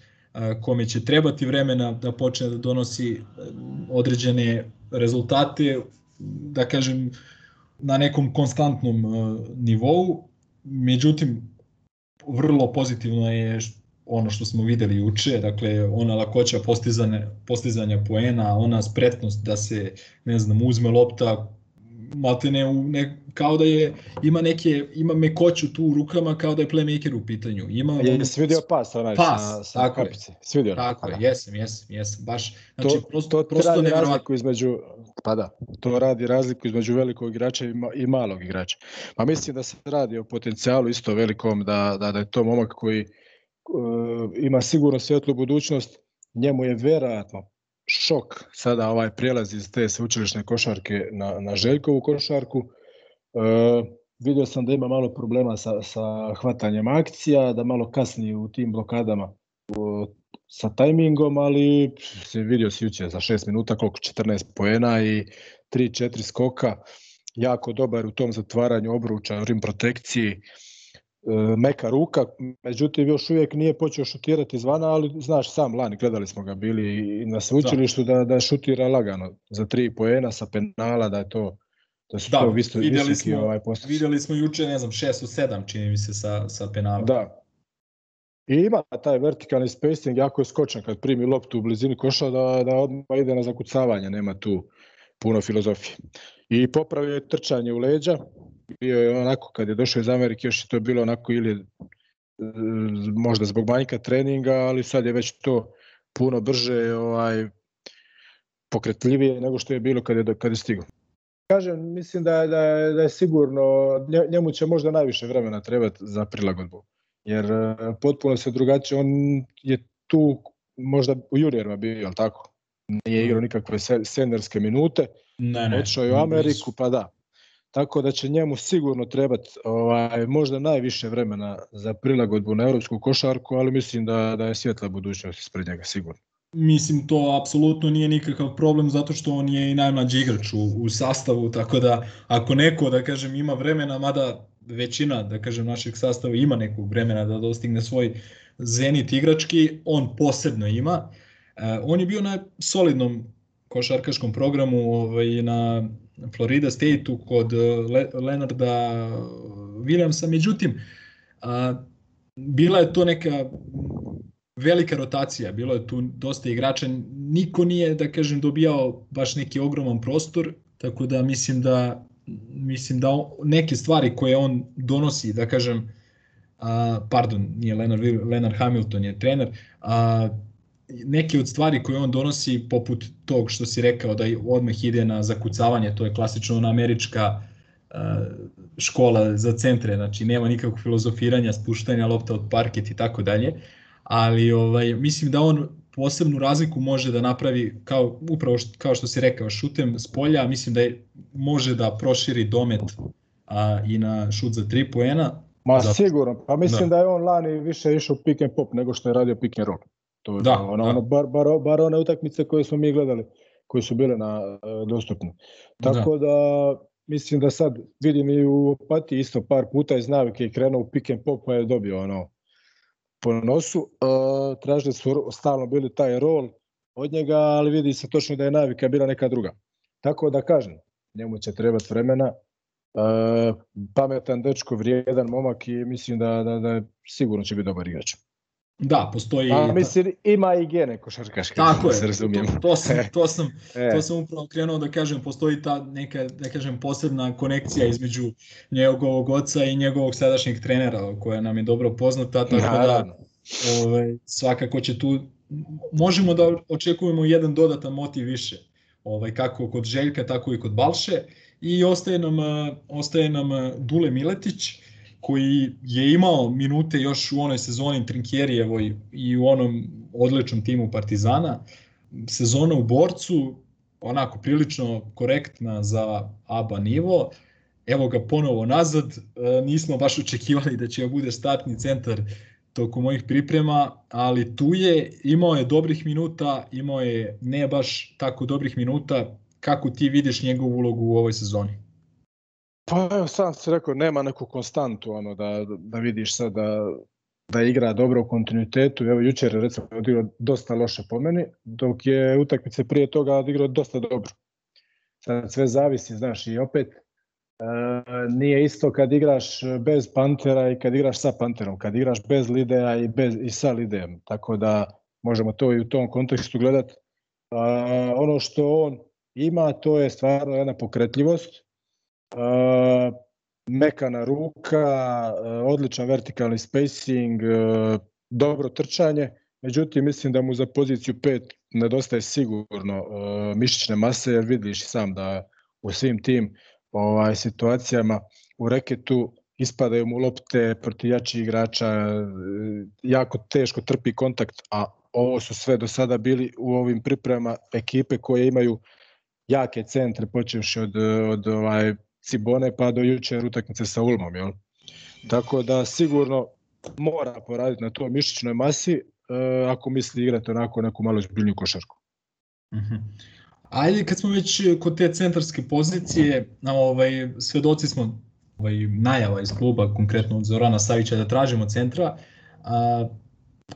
Speaker 5: kome će trebati vremena da počne da donosi određene rezultate, da kažem, na nekom konstantnom nivou. Međutim, vrlo pozitivno je ono što smo videli juče, dakle ona lakoća postizanja, postizanja poena, ona spretnost da se, ne znam, uzme lopta maltene u ne, kao da je ima neke ima mekoću tu u rukama kao da je playmaker u pitanju. Ima
Speaker 3: je se vidio pas onaj
Speaker 5: pas,
Speaker 3: sa, sa
Speaker 5: tako
Speaker 3: kapice. Se vidio.
Speaker 5: Tako je, jesam, jesam, jesam. Baš znači
Speaker 3: to,
Speaker 5: prosto
Speaker 3: to
Speaker 5: prosto
Speaker 3: radi razliku između pa da, to radi razliku između velikog igrača i, ma, i malog igrača. Pa mislim da se radi o potencijalu isto velikom da da da je to momak koji uh, ima sigurno svetlu budućnost. Njemu je verovatno šok sada ovaj prijelaz iz te sveučilišne košarke na, na Željkovu košarku. E, vidio sam da ima malo problema sa, sa hvatanjem akcija, da malo kasni u tim blokadama u, sa tajmingom, ali se vidio si juče za 6 minuta koliko 14 poena i 3-4 skoka. Jako dobar u tom zatvaranju obruča, rim protekciji meka ruka, međutim još uvijek nije počeo šutirati izvana, ali znaš sam lani, gledali smo ga bili i na sveučilištu da, da šutira lagano za tri poena sa penala, da je to da su
Speaker 5: da,
Speaker 3: to visto,
Speaker 5: vidjeli
Speaker 3: visoki
Speaker 5: smo,
Speaker 3: ovaj postoci.
Speaker 5: Vidjeli smo juče, ne znam, 6 u 7 čini mi se sa, sa penala.
Speaker 3: Da. I ima taj vertikalni spacing, jako je skočan kad primi loptu u blizini koša da, da odmah ide na zakucavanje, nema tu puno filozofije. I popravio je trčanje u leđa, bio je onako kad je došao iz Amerike još je to bilo onako ili možda zbog manjka treninga, ali sad je već to puno brže ovaj pokretljivije nego što je bilo kad je kad je stigao. Kažem, mislim da da da je sigurno njemu će možda najviše vremena trebati za prilagodbu. Jer potpuno se drugačije, on je tu možda u juniorima bio, al tako? Nije igrao nikakve senderske minute.
Speaker 5: Ne, ne.
Speaker 3: Otišao je u Ameriku, pa da, tako da će njemu sigurno trebati ovaj, možda najviše vremena za prilagodbu na evropsku košarku, ali mislim da, da je svjetla budućnost ispred njega sigurno.
Speaker 5: mislim to apsolutno nije nikakav problem zato što on je i najmlađi igrač u, u sastavu, tako da ako neko, da kažem, ima vremena, mada većina, da kažem, našeg sastava ima nekog vremena da dostigne svoj zenit igrački, on posebno ima. E, on je bio na solidnom košarkaškom programu ovaj, na Florida State-u kod Le Leonarda Williamsa, međutim, a, bila je to neka velika rotacija, bilo je tu dosta igrača, niko nije, da kažem, dobijao baš neki ogroman prostor, tako da mislim da mislim da neke stvari koje on donosi, da kažem, a, pardon, nije Leonard, Leonard Hamilton je trener, a, neke od stvari koje on donosi poput tog što si rekao da odmah ide na zakucavanje, to je klasično ona američka škola za centre, znači nema nikakvog filozofiranja, spuštanja lopta od parket i tako dalje, ali ovaj, mislim da on posebnu razliku može da napravi kao upravo što, kao što si rekao šutem s polja, mislim da je, može da proširi domet a, i na šut za 3 poena.
Speaker 3: Ma zato... sigurno, pa mislim da. da je on lani više išao pick and pop nego što je radio pick and roll. To je da, ono, da. ono bar, bar, bar one utakmice koje smo mi gledali, koje su bile na uh, dostupne. Tako da. da mislim da sad vidim i u Opati isto par puta iz navike i krenuo u pick and pop pa je dobio ono po nosu. Uh, tražili su stalno bili taj rol od njega, ali vidi se točno da je navika bila neka druga. Tako da kažem, njemu će trebati vremena. Uh, pametan dečko, vrijedan momak i mislim da, da, da sigurno će biti dobar igrač.
Speaker 5: Da, postoji...
Speaker 3: A, mislim, ima i gene košarkaške.
Speaker 5: Tako da je, to, to, sam, to, sam, e. to sam upravo krenuo da kažem, postoji ta neka, da kažem, posebna konekcija između njegovog oca i njegovog sadašnjeg trenera, koja nam je dobro poznata, tako da, Naravno. da ovaj, svakako će tu, možemo da očekujemo jedan dodatan motiv više, ovaj, kako kod Željka, tako i kod Balše, i ostaje nam, ostaje nam Dule Miletić, koji je imao minute još u onoj sezoni Trinkjerijevoj i u onom odličnom timu Partizana. Sezona u borcu, onako prilično korektna za ABA nivo. Evo ga ponovo nazad, e, nismo baš očekivali da će bude startni centar tokom mojih priprema, ali tu je, imao je dobrih minuta, imao je ne baš tako dobrih minuta. Kako ti vidiš njegovu ulogu u ovoj sezoni?
Speaker 3: Pa sam se rekao, nema neku konstantu ono, da, da vidiš sad da, da igra dobro u kontinuitetu. Evo jučer recimo odigrao dosta loše po meni, dok je utakmice prije toga odigrao dosta dobro. Sad sve zavisi, znaš, i opet e, nije isto kad igraš bez Pantera i kad igraš sa Panterom, kad igraš bez Lidea i, bez, i sa Lidejem. Tako da možemo to i u tom kontekstu gledati. E, ono što on ima, to je stvarno jedna pokretljivost, mekana ruka, uh, odličan vertikalni spacing, uh, dobro trčanje, međutim mislim da mu za poziciju 5 nedostaje sigurno mišićne mase, jer vidiš sam da u svim tim ovaj situacijama u reketu ispadaju mu lopte protiv jačih igrača, jako teško trpi kontakt, a ovo su sve do sada bili u ovim pripremama ekipe koje imaju jake centre, počevši od, od ovaj Cibone pa do jučer utakmice sa Ulmom, jel? Tako da sigurno mora poraditi na toj mišićnoj masi e, ako misli igrati onako neku malo zbiljnju košarku.
Speaker 5: Mm -hmm. Ajde, kad smo već kod te centarske pozicije, ovaj, svedoci smo ovaj, najava iz kluba, konkretno od Zorana Savića, da tražimo centra. A,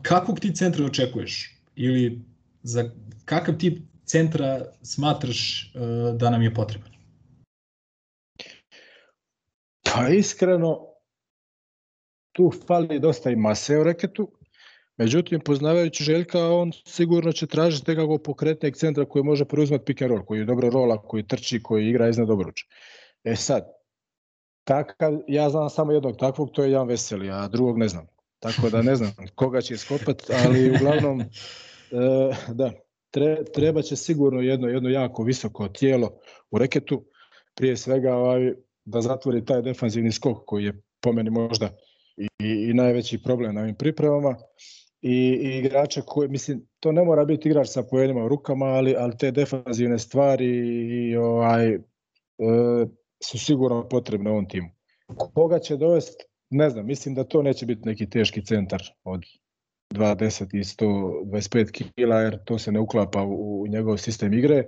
Speaker 5: kakvog ti centra očekuješ? Ili za kakav tip centra smatraš uh, da nam je potreban?
Speaker 3: Pa iskreno, tu fali dosta i mase u reketu, međutim, poznavajući Željka, on sigurno će tražiti nekako pokretnijeg centra koji može preuzmati pick and roll, koji je dobro rola, koji trči, koji igra iznad obruča. E sad, takav, ja znam samo jednog takvog, to je Jan Veseli, a drugog ne znam. Tako da ne znam koga će iskopati, ali uglavnom, e, da, tre, treba će sigurno jedno, jedno jako visoko tijelo u reketu, prije svega ovaj, da zatvori taj defanzivni skok koji je po meni možda i, i najveći problem na ovim pripremama i, i igrača koji, mislim, to ne mora biti igrač sa pojedima u rukama, ali, ali te defanzivne stvari i ovaj, e, su sigurno potrebne ovom timu. Koga će dovesti, ne znam, mislim da to neće biti neki teški centar od 210 i 125 kila, jer to se ne uklapa u, u njegov sistem igre,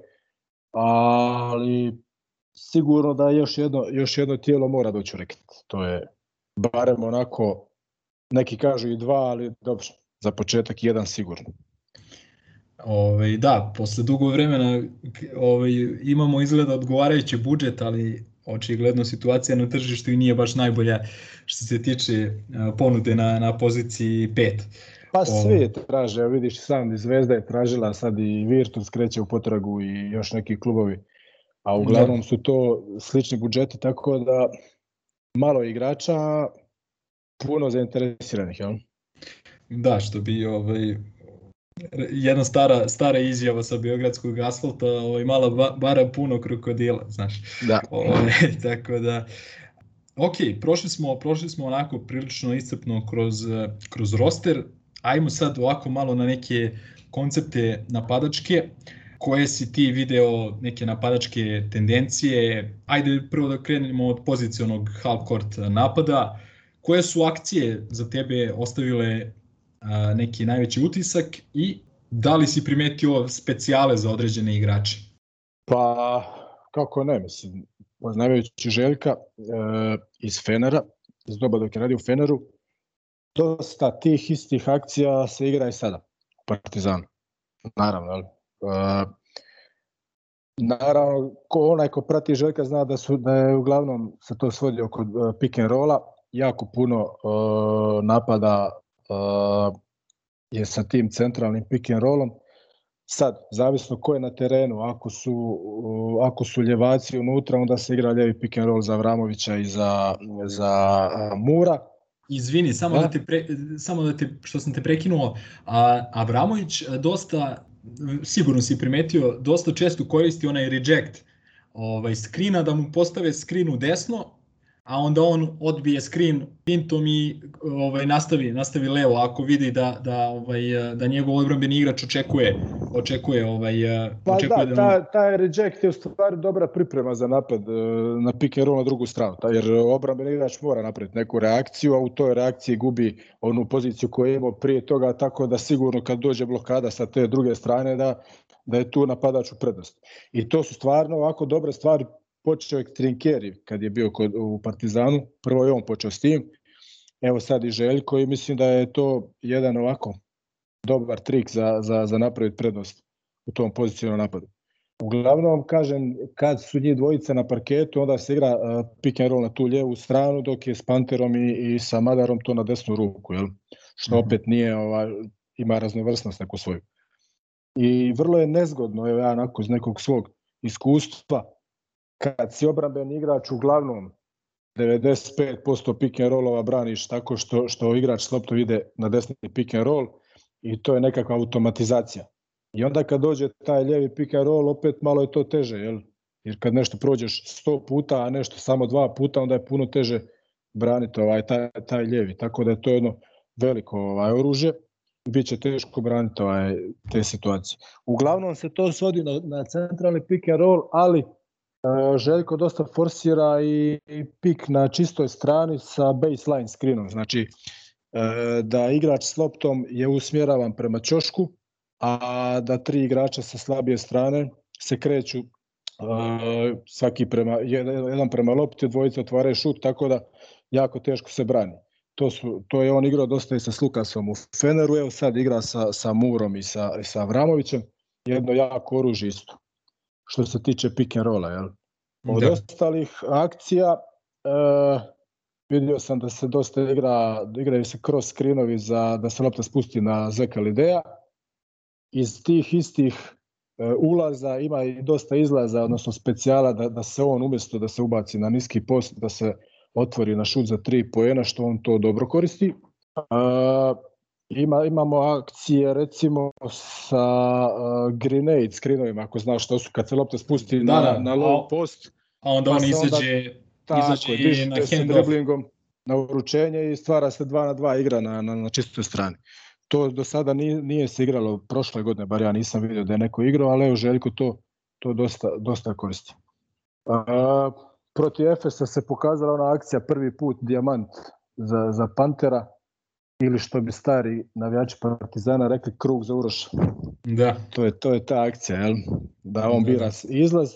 Speaker 3: ali sigurno da još jedno, još jedno tijelo mora doći u reket. To je barem onako, neki kažu i dva, ali dobro, za početak jedan sigurno.
Speaker 5: Ove, da, posle dugo vremena ove, imamo izgleda odgovarajući budžet, ali očigledno situacija na tržištu i nije baš najbolja što se tiče ponude na, na poziciji 5.
Speaker 3: Pa svi traže, vidiš sam i Zvezda je tražila, sad i Virtus kreće u potragu i još neki klubovi. A uglavnom da. su to slični budžeti, tako da malo igrača, puno zainteresiranih, jel?
Speaker 5: Da, što bi ovaj, jedna stara, stara izjava sa Beogradskog asfalta, ovaj, mala bara puno krokodila, znaš.
Speaker 3: Da.
Speaker 5: Ovaj, tako da, ok, prošli smo, prošli smo onako prilično iscrpno kroz, kroz roster, ajmo sad ovako malo na neke koncepte napadačke, koje si ti video neke napadačke tendencije, ajde prvo da krenemo od pozicionog half-court napada, koje su akcije za tebe ostavile neki najveći utisak i da li si primetio specijale za određene igrače?
Speaker 3: Pa, kako ne, mislim, poznavajući Željka e, iz Fenera, iz doba dok je radio u Feneru, dosta tih istih akcija se igra i sada u Partizanu. Naravno, ali, naravno, ko onaj ko prati Željka zna da su da je uglavnom se to svodi oko e, pick and rolla, jako puno e, napada uh, je sa tim centralnim pick and rollom. Sad, zavisno ko je na terenu, ako su, uh, ako su ljevaci unutra, onda se igra ljevi pick and roll za Vramovića i za, za uh, Mura.
Speaker 5: Izvini, samo da, te pre, samo da te, što sam te prekinuo, a Avramović dosta, sigurno si primetio, dosta često koristi onaj reject ovaj, skrina, da mu postave skrin u desno, a onda on odbije screen pintom i ovaj nastavi nastavi levo ako vidi da da ovaj da njegov odbrambeni igrač očekuje očekuje ovaj
Speaker 3: pa
Speaker 5: očekuje
Speaker 3: da, da ta taj reject je u stvari dobra priprema za napad e, na pick and roll na drugu stranu taj jer odbrambeni igrač mora napraviti neku reakciju a u toj reakciji gubi onu poziciju koju je imao prije toga tako da sigurno kad dođe blokada sa te druge strane da da je tu napadač u prednosti. I to su stvarno ovako dobre stvari počeo je Trinkeri kad je bio kod, u Partizanu, prvo je on počeo s tim, evo sad i Željko i mislim da je to jedan ovako dobar trik za, za, za napraviti prednost u tom pozicijnom napadu. Uglavnom, kažem, kad su njih dvojica na parketu, onda se igra uh, pick and roll na tu lijevu stranu, dok je s Panterom i, i sa Madarom to na desnu ruku, jel? što mhm. opet nije, ova, ima raznovrsnost neku svoju. I vrlo je nezgodno, evo ja onako iz nekog svog iskustva, kad si obramben igrač uglavnom 95% pick and rollova braniš tako što, što igrač s loptom ide na desni pick and roll i to je nekakva automatizacija. I onda kad dođe taj ljevi pick and roll, opet malo je to teže, jel? Jer kad nešto prođeš 100 puta, a nešto samo dva puta, onda je puno teže braniti ovaj, taj, taj ljevi. Tako da je to jedno veliko ovaj, oružje. Biće teško braniti ovaj, te situacije. Uglavnom se to svodi na, na centralni pick and roll, ali Željko dosta forsira i pik na čistoj strani sa baseline screenom, znači e, da igrač s loptom je usmjeravan prema ćošku, a da tri igrača sa slabije strane se kreću e, svaki prema, jedan prema lopti, dvojica otvaraju šut, tako da jako teško se brani. To, su, to je on igrao dosta i sa Slukasom u Feneru, evo sad igra sa, sa Murom i sa, sa Vramovićem, jedno jako oružje isto što se tiče pick and rolla. Jel? Od da. ostalih akcija e, vidio sam da se dosta igra, igraju se cross screenovi za da se lopta spusti na Zeka Lidea. Iz tih istih e, ulaza ima i dosta izlaza, odnosno specijala da, da se on umjesto da se ubaci na niski post, da se otvori na šut za tri poena, što on to dobro koristi. E, Ima, imamo akcije recimo sa uh, grenade screenovima, ako znaš što su, kad se lopta spusti da, na, da, na low post.
Speaker 5: A onda pa on izađe,
Speaker 3: onda, izađe tako, na driblingom na uručenje i stvara se 2 na 2 igra na, na, na čistoj strani. To do sada nije, nije se igralo prošle godine, bar ja nisam vidio da je neko igrao, ali evo Željko to, to dosta, dosta koristi. A, protiv Efesa se pokazala ona akcija prvi put, dijamant za, za Pantera, ili što bi stari navijači Partizana rekli krug za Uroša.
Speaker 5: Da.
Speaker 3: To je to je ta akcija, jel? Da on
Speaker 5: Da,
Speaker 3: bira izlaz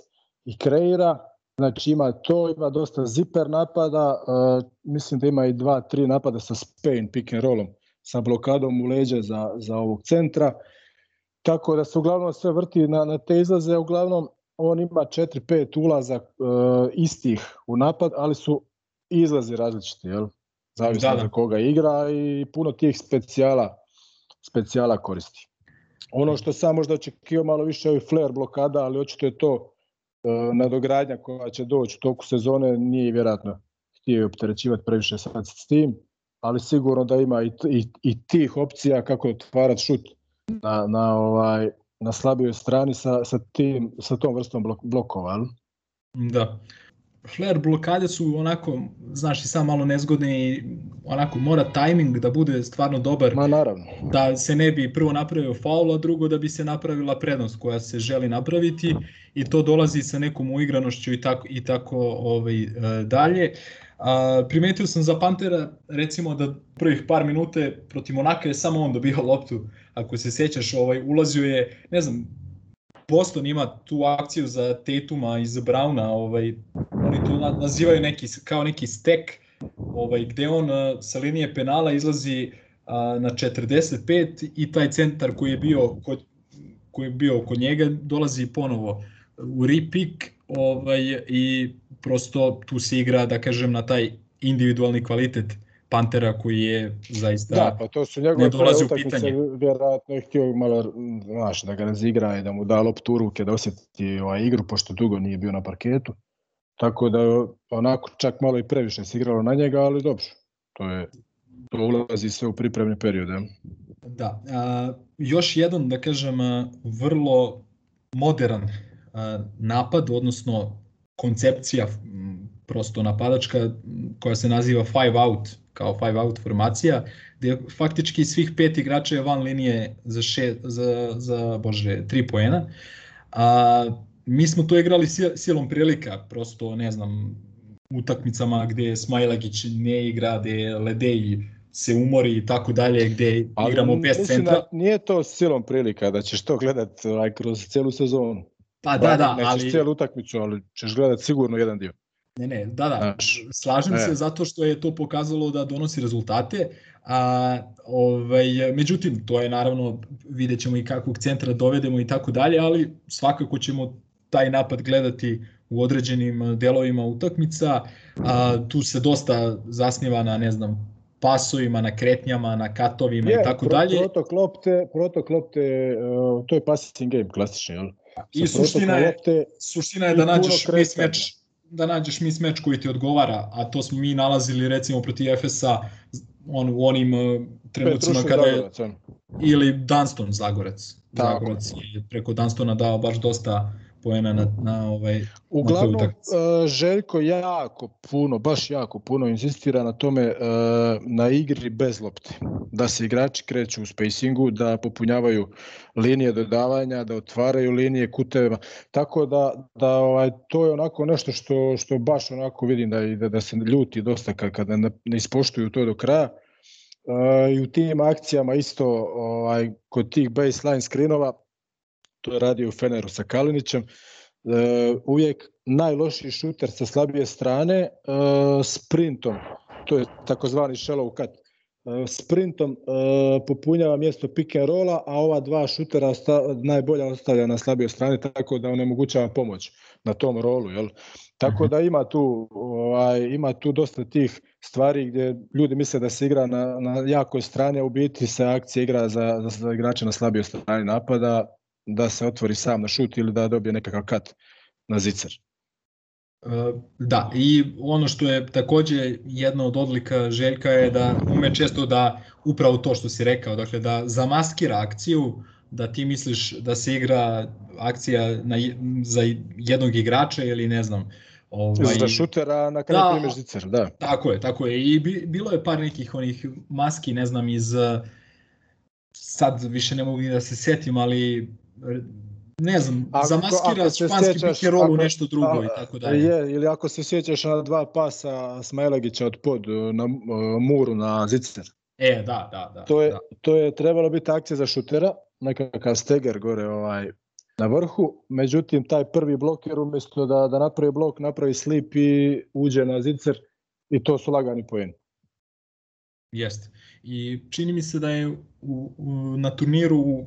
Speaker 3: i kreira, znači ima to, ima dosta ziper napada, uh, mislim da ima i dva, tri napada sa Spain pick and rollom, sa blokadom u leđe za, za ovog centra. Tako da se uglavnom sve vrti na, na te izlaze, uglavnom on ima 4-5 ulaza uh, istih u napad, ali su izlazi različiti, jel? Zavisno
Speaker 5: Da,
Speaker 3: da, za koga igra i puno tih specijala, specijala koristi. Ono što sam možda očekio malo više ovih flare blokada, ali očito je to uh, nadogradnja koja će doći u toku sezone, nije vjerojatno htio je opterećivati previše sad s tim, ali sigurno da ima i, i, i tih opcija kako otvarati šut na, na, ovaj, na slabijoj strani sa, sa, tim, sa tom vrstom blok, blokova. jel?
Speaker 5: Da. Flare blokade su onako, znaš i sam malo nezgodne i onako mora tajming da bude stvarno dobar.
Speaker 3: Ma naravno.
Speaker 5: da se ne bi prvo napravio faul, a drugo da bi se napravila prednost koja se želi napraviti i to dolazi sa nekom uigranošću i tako, i tako ovaj, e, dalje. A, primetio sam za Pantera recimo da prvih par minute protiv Monaka je samo on dobio loptu. Ako se sećaš, ovaj, ulazio je, ne znam, Boston ima tu akciju za Tatuma i za Browna, ovaj, oni to na- nazivaju neki, kao neki stek, ovaj, gde on a, sa linije penala izlazi a, na 45 i taj centar koji je bio kod koji je bio kod njega dolazi ponovo u repik ovaj, i prosto tu se igra, da kažem, na taj individualni kvalitet Pantera koji je zaista...
Speaker 3: Da, pa to su njegove
Speaker 5: ne dolazi
Speaker 3: prve
Speaker 5: u
Speaker 3: utakmice,
Speaker 5: pitanje.
Speaker 3: vjerojatno je htio malo, znaš, da ga razigra i da mu da loptu ruke, da osjeti ovaj igru, pošto dugo nije bio na parketu. Tako da onako čak malo i previše se igralo na njega, ali dobro, to je to ulazi sve u pripremni period. jel?
Speaker 5: Da, a, još jedan, da kažem, a, vrlo modern a, napad, odnosno koncepcija m, prosto napadačka koja se naziva five out, kao five out formacija, gde faktički svih pet igrača je van linije za, še, za, za bože, tri poena. A, mi smo to igrali sil- silom prilika, prosto, ne znam, utakmicama gde Smajlagić ne igra, gde Ledeji se umori i tako dalje, gde
Speaker 3: Ali
Speaker 5: igramo bez
Speaker 3: mislim
Speaker 5: centra.
Speaker 3: Da nije to silom prilika da ćeš to gledat ovaj, kroz celu sezonu.
Speaker 5: Pa da, da,
Speaker 3: Nećeš
Speaker 5: ali
Speaker 3: cijelu utakmicu, ali ćeš gledat sigurno jedan dio.
Speaker 5: Ne, ne, da, da,
Speaker 3: Znaš,
Speaker 5: slažem
Speaker 3: e.
Speaker 5: se zato što je to pokazalo da donosi rezultate, a ovaj međutim to je naravno vidjet ćemo i kakvog centra dovedemo i tako dalje, ali svakako ćemo taj napad gledati u određenim delovima utakmica. A, tu se dosta zasniva na, ne znam, pasovima, na kretnjama, na katovima i tako
Speaker 3: pro-
Speaker 5: dalje.
Speaker 3: Protok lopte, protok lopte, uh, to je passing game klasični, jel?
Speaker 5: I suština je,
Speaker 3: lopte,
Speaker 5: suština je da nađeš mismatch da nađeš mismatch koji ti odgovara, a to smo mi nalazili recimo protiv Efesa on, u onim uh, trenucima kada je,
Speaker 3: Zagorac, on.
Speaker 5: ili Dunston Zagorac.
Speaker 3: Tako.
Speaker 5: Zagorac je preko Dunstona dao baš dosta poena na, na ovaj
Speaker 3: Uglavnom,
Speaker 5: utakmici.
Speaker 3: uh, Željko jako puno, baš jako puno insistira na tome uh, na igri bez lopte. Da se igrači kreću u spacingu, da popunjavaju linije dodavanja, da otvaraju linije kutevima. Tako da, da ovaj, to je onako nešto što, što baš onako vidim da, da, da se ljuti dosta kad, kad ne, ne ispoštuju to do kraja. Uh, I u tim akcijama isto ovaj, kod tih baseline screenova, to je radio u Feneru sa Kalinićem, uh, uvijek najlošiji šuter sa slabije strane uh, sprintom, to je takozvani shallow cut, uh, sprintom popunjava mjesto pick and rolla, a ova dva šutera osta, najbolja ostavlja na slabijoj strani tako da onemogućava pomoć na tom rolu, jel? Tako da ima tu ovaj ima tu dosta tih stvari gdje ljudi misle da se igra na, na jakoj strani, a u biti se akcija igra za, za, za igrače na slabijoj strani napada, da se otvori sam na šut ili da dobije nekakav kat na zicer.
Speaker 5: Uh, Da, i ono što je takođe jedna od odlika Željka je da ume često da upravo to što si rekao, dakle da zamaskira akciju, da ti misliš da se igra akcija na, za jednog igrača ili ne znam. Ovaj,
Speaker 3: Za šutera na kraju
Speaker 5: Da.
Speaker 3: primeš zicer, da.
Speaker 5: Tako je, tako je. I bi, bilo je par nekih onih maski, ne znam, iz... Sad više ne mogu ni da se setim, ali ne znam,
Speaker 3: Ako-
Speaker 5: zamaskira španski u
Speaker 3: ako-
Speaker 5: nešto drugo
Speaker 3: a-
Speaker 5: i tako dalje.
Speaker 3: Je, ili ako se sjećaš na dva pasa Smajlagića od pod na uh, muru na zicer.
Speaker 5: E, da, da, da.
Speaker 3: To je,
Speaker 5: da.
Speaker 3: to je trebalo biti akcija za šutera, nekakav steger gore ovaj, na vrhu, međutim taj prvi bloker umjesto da, da napravi blok, napravi slip i uđe na zicer i to su lagani poeni.
Speaker 5: Jeste. I čini mi se da je u, u, na turniru u,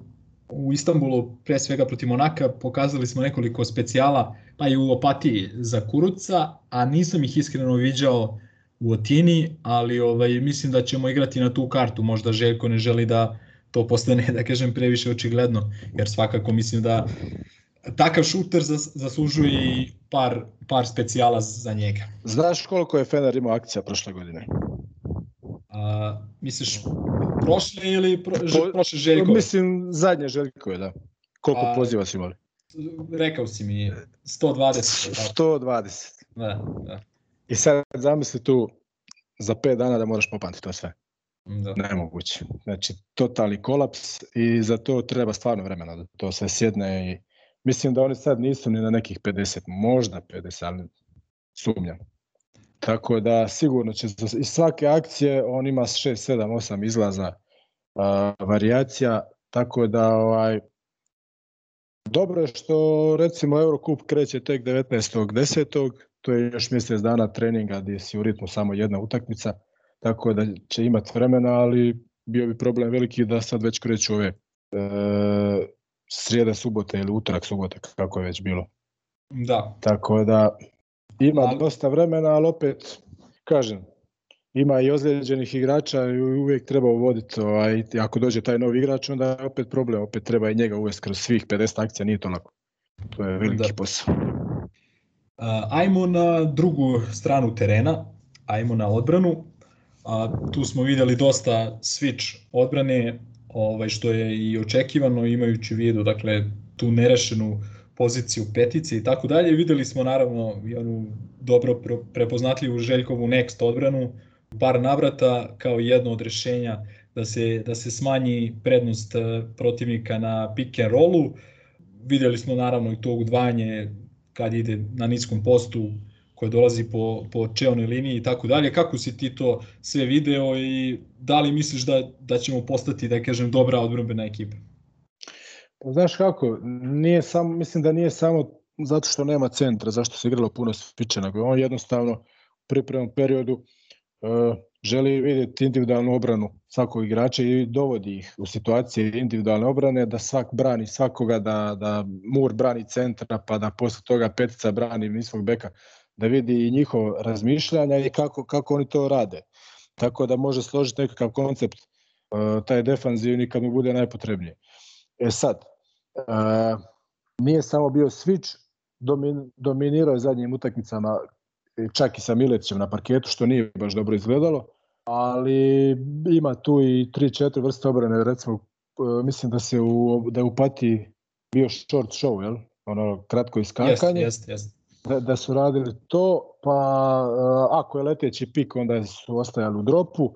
Speaker 5: u Istanbulu, pre svega protiv Monaka, pokazali smo nekoliko specijala, pa i u Opatiji za Kuruca, a nisam ih iskreno viđao u Otini, ali ovaj mislim da ćemo igrati na tu kartu, možda Željko ne želi da to postane, da kažem, previše očigledno, jer svakako mislim da takav šuter zaslužuje i par, par specijala za njega.
Speaker 3: Znaš koliko je Fener imao akcija prošle godine?
Speaker 5: A, misliš prošle ili pro, po, prošle Željkove?
Speaker 3: Mislim zadnje Željkove, da. Koliko A, poziva si imali?
Speaker 5: Rekao si mi 120.
Speaker 3: 120.
Speaker 5: Da, da.
Speaker 3: I sad zamisli tu za 5 dana da moraš popamtiti to sve.
Speaker 5: Da.
Speaker 3: Nemoguće. Znači, totalni kolaps i za to treba stvarno vremena da to sve sjedne i mislim da oni sad nisu ni na nekih 50, možda 50, ali sumnjam. Tako da sigurno će iz svake akcije on ima 6, 7, 8 izlaza a, varijacija, tako da ovaj dobro je što recimo Eurocup kreće tek 19.10. To je još mjesec dana treninga gdje si u ritmu samo jedna utakmica, tako da će imati vremena, ali bio bi problem veliki da sad već kreću ove e, srijeda, subota ili utorak, subota, kako je već bilo.
Speaker 5: Da.
Speaker 3: Tako da ima ali... dosta vremena, ali opet, kažem, ima i ozlijeđenih igrača i uvijek treba uvoditi, ovaj, ako dođe taj novi igrač, onda je opet problem, opet treba i njega uvesti kroz svih 50 akcija, nije to lako. To je veliki da. posao.
Speaker 5: Ajmo na drugu stranu terena, ajmo na odbranu. A, tu smo videli dosta switch odbrane, ovaj, što je i očekivano imajući vidu dakle, tu nerešenu poziciju petice i tako dalje. Videli smo naravno onu dobro prepoznatljivu Željkovu next odbranu, par navrata kao jedno od rešenja da se, da se smanji prednost e, protivnika na pick and rollu. Videli smo naravno i to udvajanje kad ide na niskom postu koje dolazi po, po čeonoj liniji i tako dalje. Kako si ti to sve video i da li misliš da, da ćemo postati, da kažem, dobra odbrambena ekipa?
Speaker 3: Pa znaš kako, nije samo, mislim da nije samo zato što nema centra, zašto se igralo puno sviče, nego on jednostavno u pripremnom periodu uh, želi vidjeti individualnu obranu svakog igrača i dovodi ih u situacije individualne obrane da svak brani svakoga, da, da Mur brani centra, pa da posle toga petica brani niskog beka, da vidi i njihovo razmišljanja i kako, kako oni to rade. Tako da može složiti nekakav koncept uh, taj defanzivni kad mu bude najpotrebnije. E sad, uh, nije samo bio switch, domin, dominirao je zadnjim utakmicama čak i sa Milecićem na parketu, što nije baš dobro izgledalo, ali ima tu i 3-4 vrste obrane, recimo e, mislim da se u, da je u Pati bio short show, jel? Ono kratko iskakanje.
Speaker 5: Jest, jest, jest.
Speaker 3: Da, da su radili to, pa e, ako je leteći pik, onda su ostajali u dropu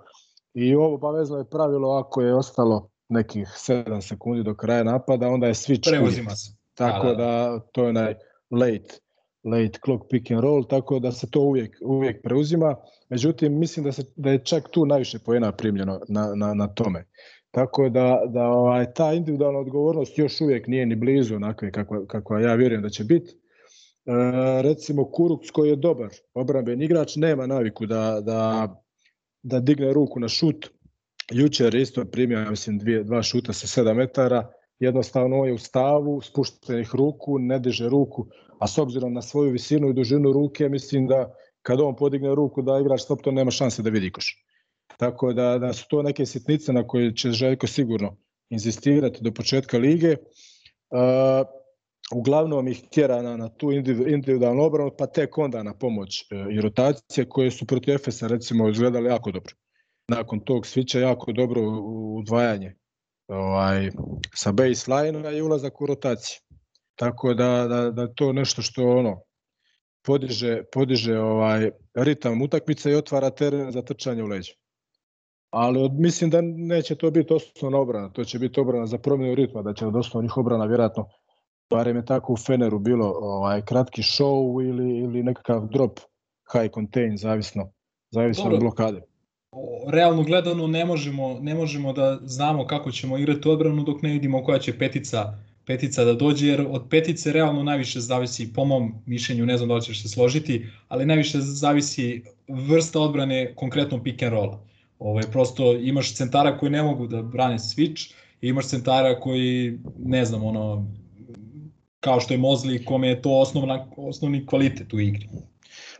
Speaker 3: i ovo obavezno je pravilo ako je ostalo nekih 7 sekundi do kraja napada, onda je switch
Speaker 5: Preuzima se.
Speaker 3: Tako da, da, da to je onaj late late clock pick and roll, tako da se to uvijek, uvijek preuzima. Međutim, mislim da, se, da je čak tu najviše poena primljeno na, na, na tome. Tako da, da ovaj, ta individualna odgovornost još uvijek nije ni blizu onakve kakva, kakva ja vjerujem da će biti. E, recimo Kuruks koji je dobar obramben igrač nema naviku da, da, da digne ruku na šut. Jučer isto primio, mislim, dvije, dva šuta sa 7 metara. Jednostavno je u stavu, spuštenih ruku, ne diže ruku a s obzirom na svoju visinu i dužinu ruke, mislim da kad on podigne ruku da igrač stopto nema šanse da vidi koš. Tako da, da su to neke sitnice na koje će Željko sigurno insistirati do početka lige. Uh, uglavnom ih tjera na, na tu individualnu obranu, pa tek onda na pomoć uh, i rotacije koje su protiv Efesa recimo izgledali jako dobro. Nakon tog svića jako dobro udvajanje ovaj, sa baseline-a i ulazak u rotaciju. Tako da, da, da to nešto što ono podiže, podiže ovaj ritam utakmice i otvara teren za trčanje u leđa. Ali od, mislim da neće to biti osnovna obrana, to će biti obrana za promjenu ritma, da će od osnovnih obrana vjerojatno barem je tako u Feneru bilo ovaj kratki show ili ili nekakav drop high contain zavisno zavisno od blokade.
Speaker 5: Realno gledano ne možemo, ne možemo da znamo kako ćemo igrati odbranu dok ne vidimo koja će petica petica da dođe, jer od petice realno najviše zavisi, po mom mišljenju, ne znam da li ćeš se složiti, ali najviše zavisi vrsta odbrane konkretno pick and rolla. Ovaj, prosto imaš centara koji ne mogu da brane switch, i imaš centara koji, ne znam, ono, kao što je Mozli, kome je to osnovna, osnovni kvalitet u igri.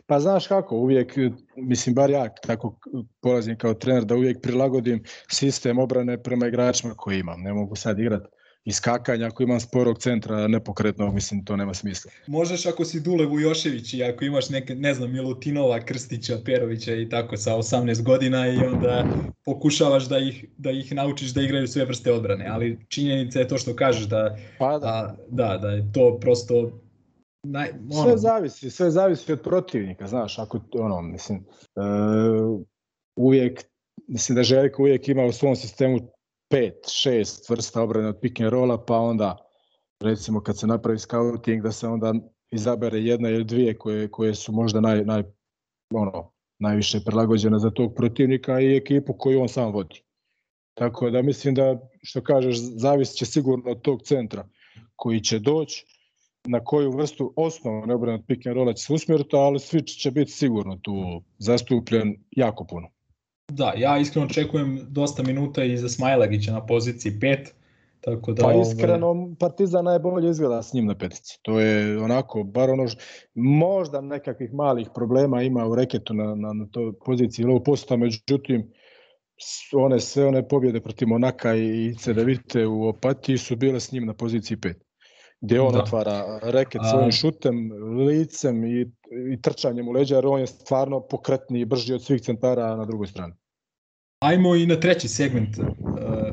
Speaker 3: Pa znaš kako, uvijek, mislim, bar ja tako polazim kao trener, da uvijek prilagodim sistem obrane prema igračima koji imam. Ne mogu sad igrati iskakanja, ako imam sporog centra nepokretnog, mislim, to nema smisla.
Speaker 5: Možeš ako si Dule Vujošević i ako imaš neke, ne znam, Milutinova, Krstića, Perovića i tako sa 18 godina i onda pokušavaš da ih, da ih naučiš da igraju sve vrste odbrane, ali činjenica je to što kažeš da,
Speaker 3: pa
Speaker 5: da. A, da, da je to prosto
Speaker 3: Naj, ono... Sve zavisi, sve zavisi od protivnika, znaš, ako ono, mislim, uh, uvijek, mislim da Željko uvijek ima u svom sistemu pet, šest vrsta obrane od pick and rolla, pa onda recimo kad se napravi scouting da se onda izabere jedna ili dvije koje, koje su možda naj, naj, ono, najviše prilagođene za tog protivnika i ekipu koju on sam vodi. Tako da mislim da, što kažeš, zavisit će sigurno od tog centra koji će doći, na koju vrstu osnovne obrane od pick and rolla će se usmjeriti, ali switch će biti sigurno tu zastupljen jako puno.
Speaker 5: Da, ja iskreno očekujem dosta minuta i za Smajlagića na poziciji 5. Tako da,
Speaker 3: pa ovaj, iskreno Partizan najbolje izgleda s njim na petici. To je onako, bar ono, možda nekakvih malih problema ima u reketu na, na, na toj poziciji low posta, međutim, one sve one pobjede protiv Monaka i Cedevite u Opatiji su bile s njim na poziciji 5 gdje on da. otvara reket svojim šutem, licem i, i trčanjem u leđa, jer on je stvarno pokretniji i brži od svih centara na drugoj strani.
Speaker 5: Ajmo i na treći segment uh,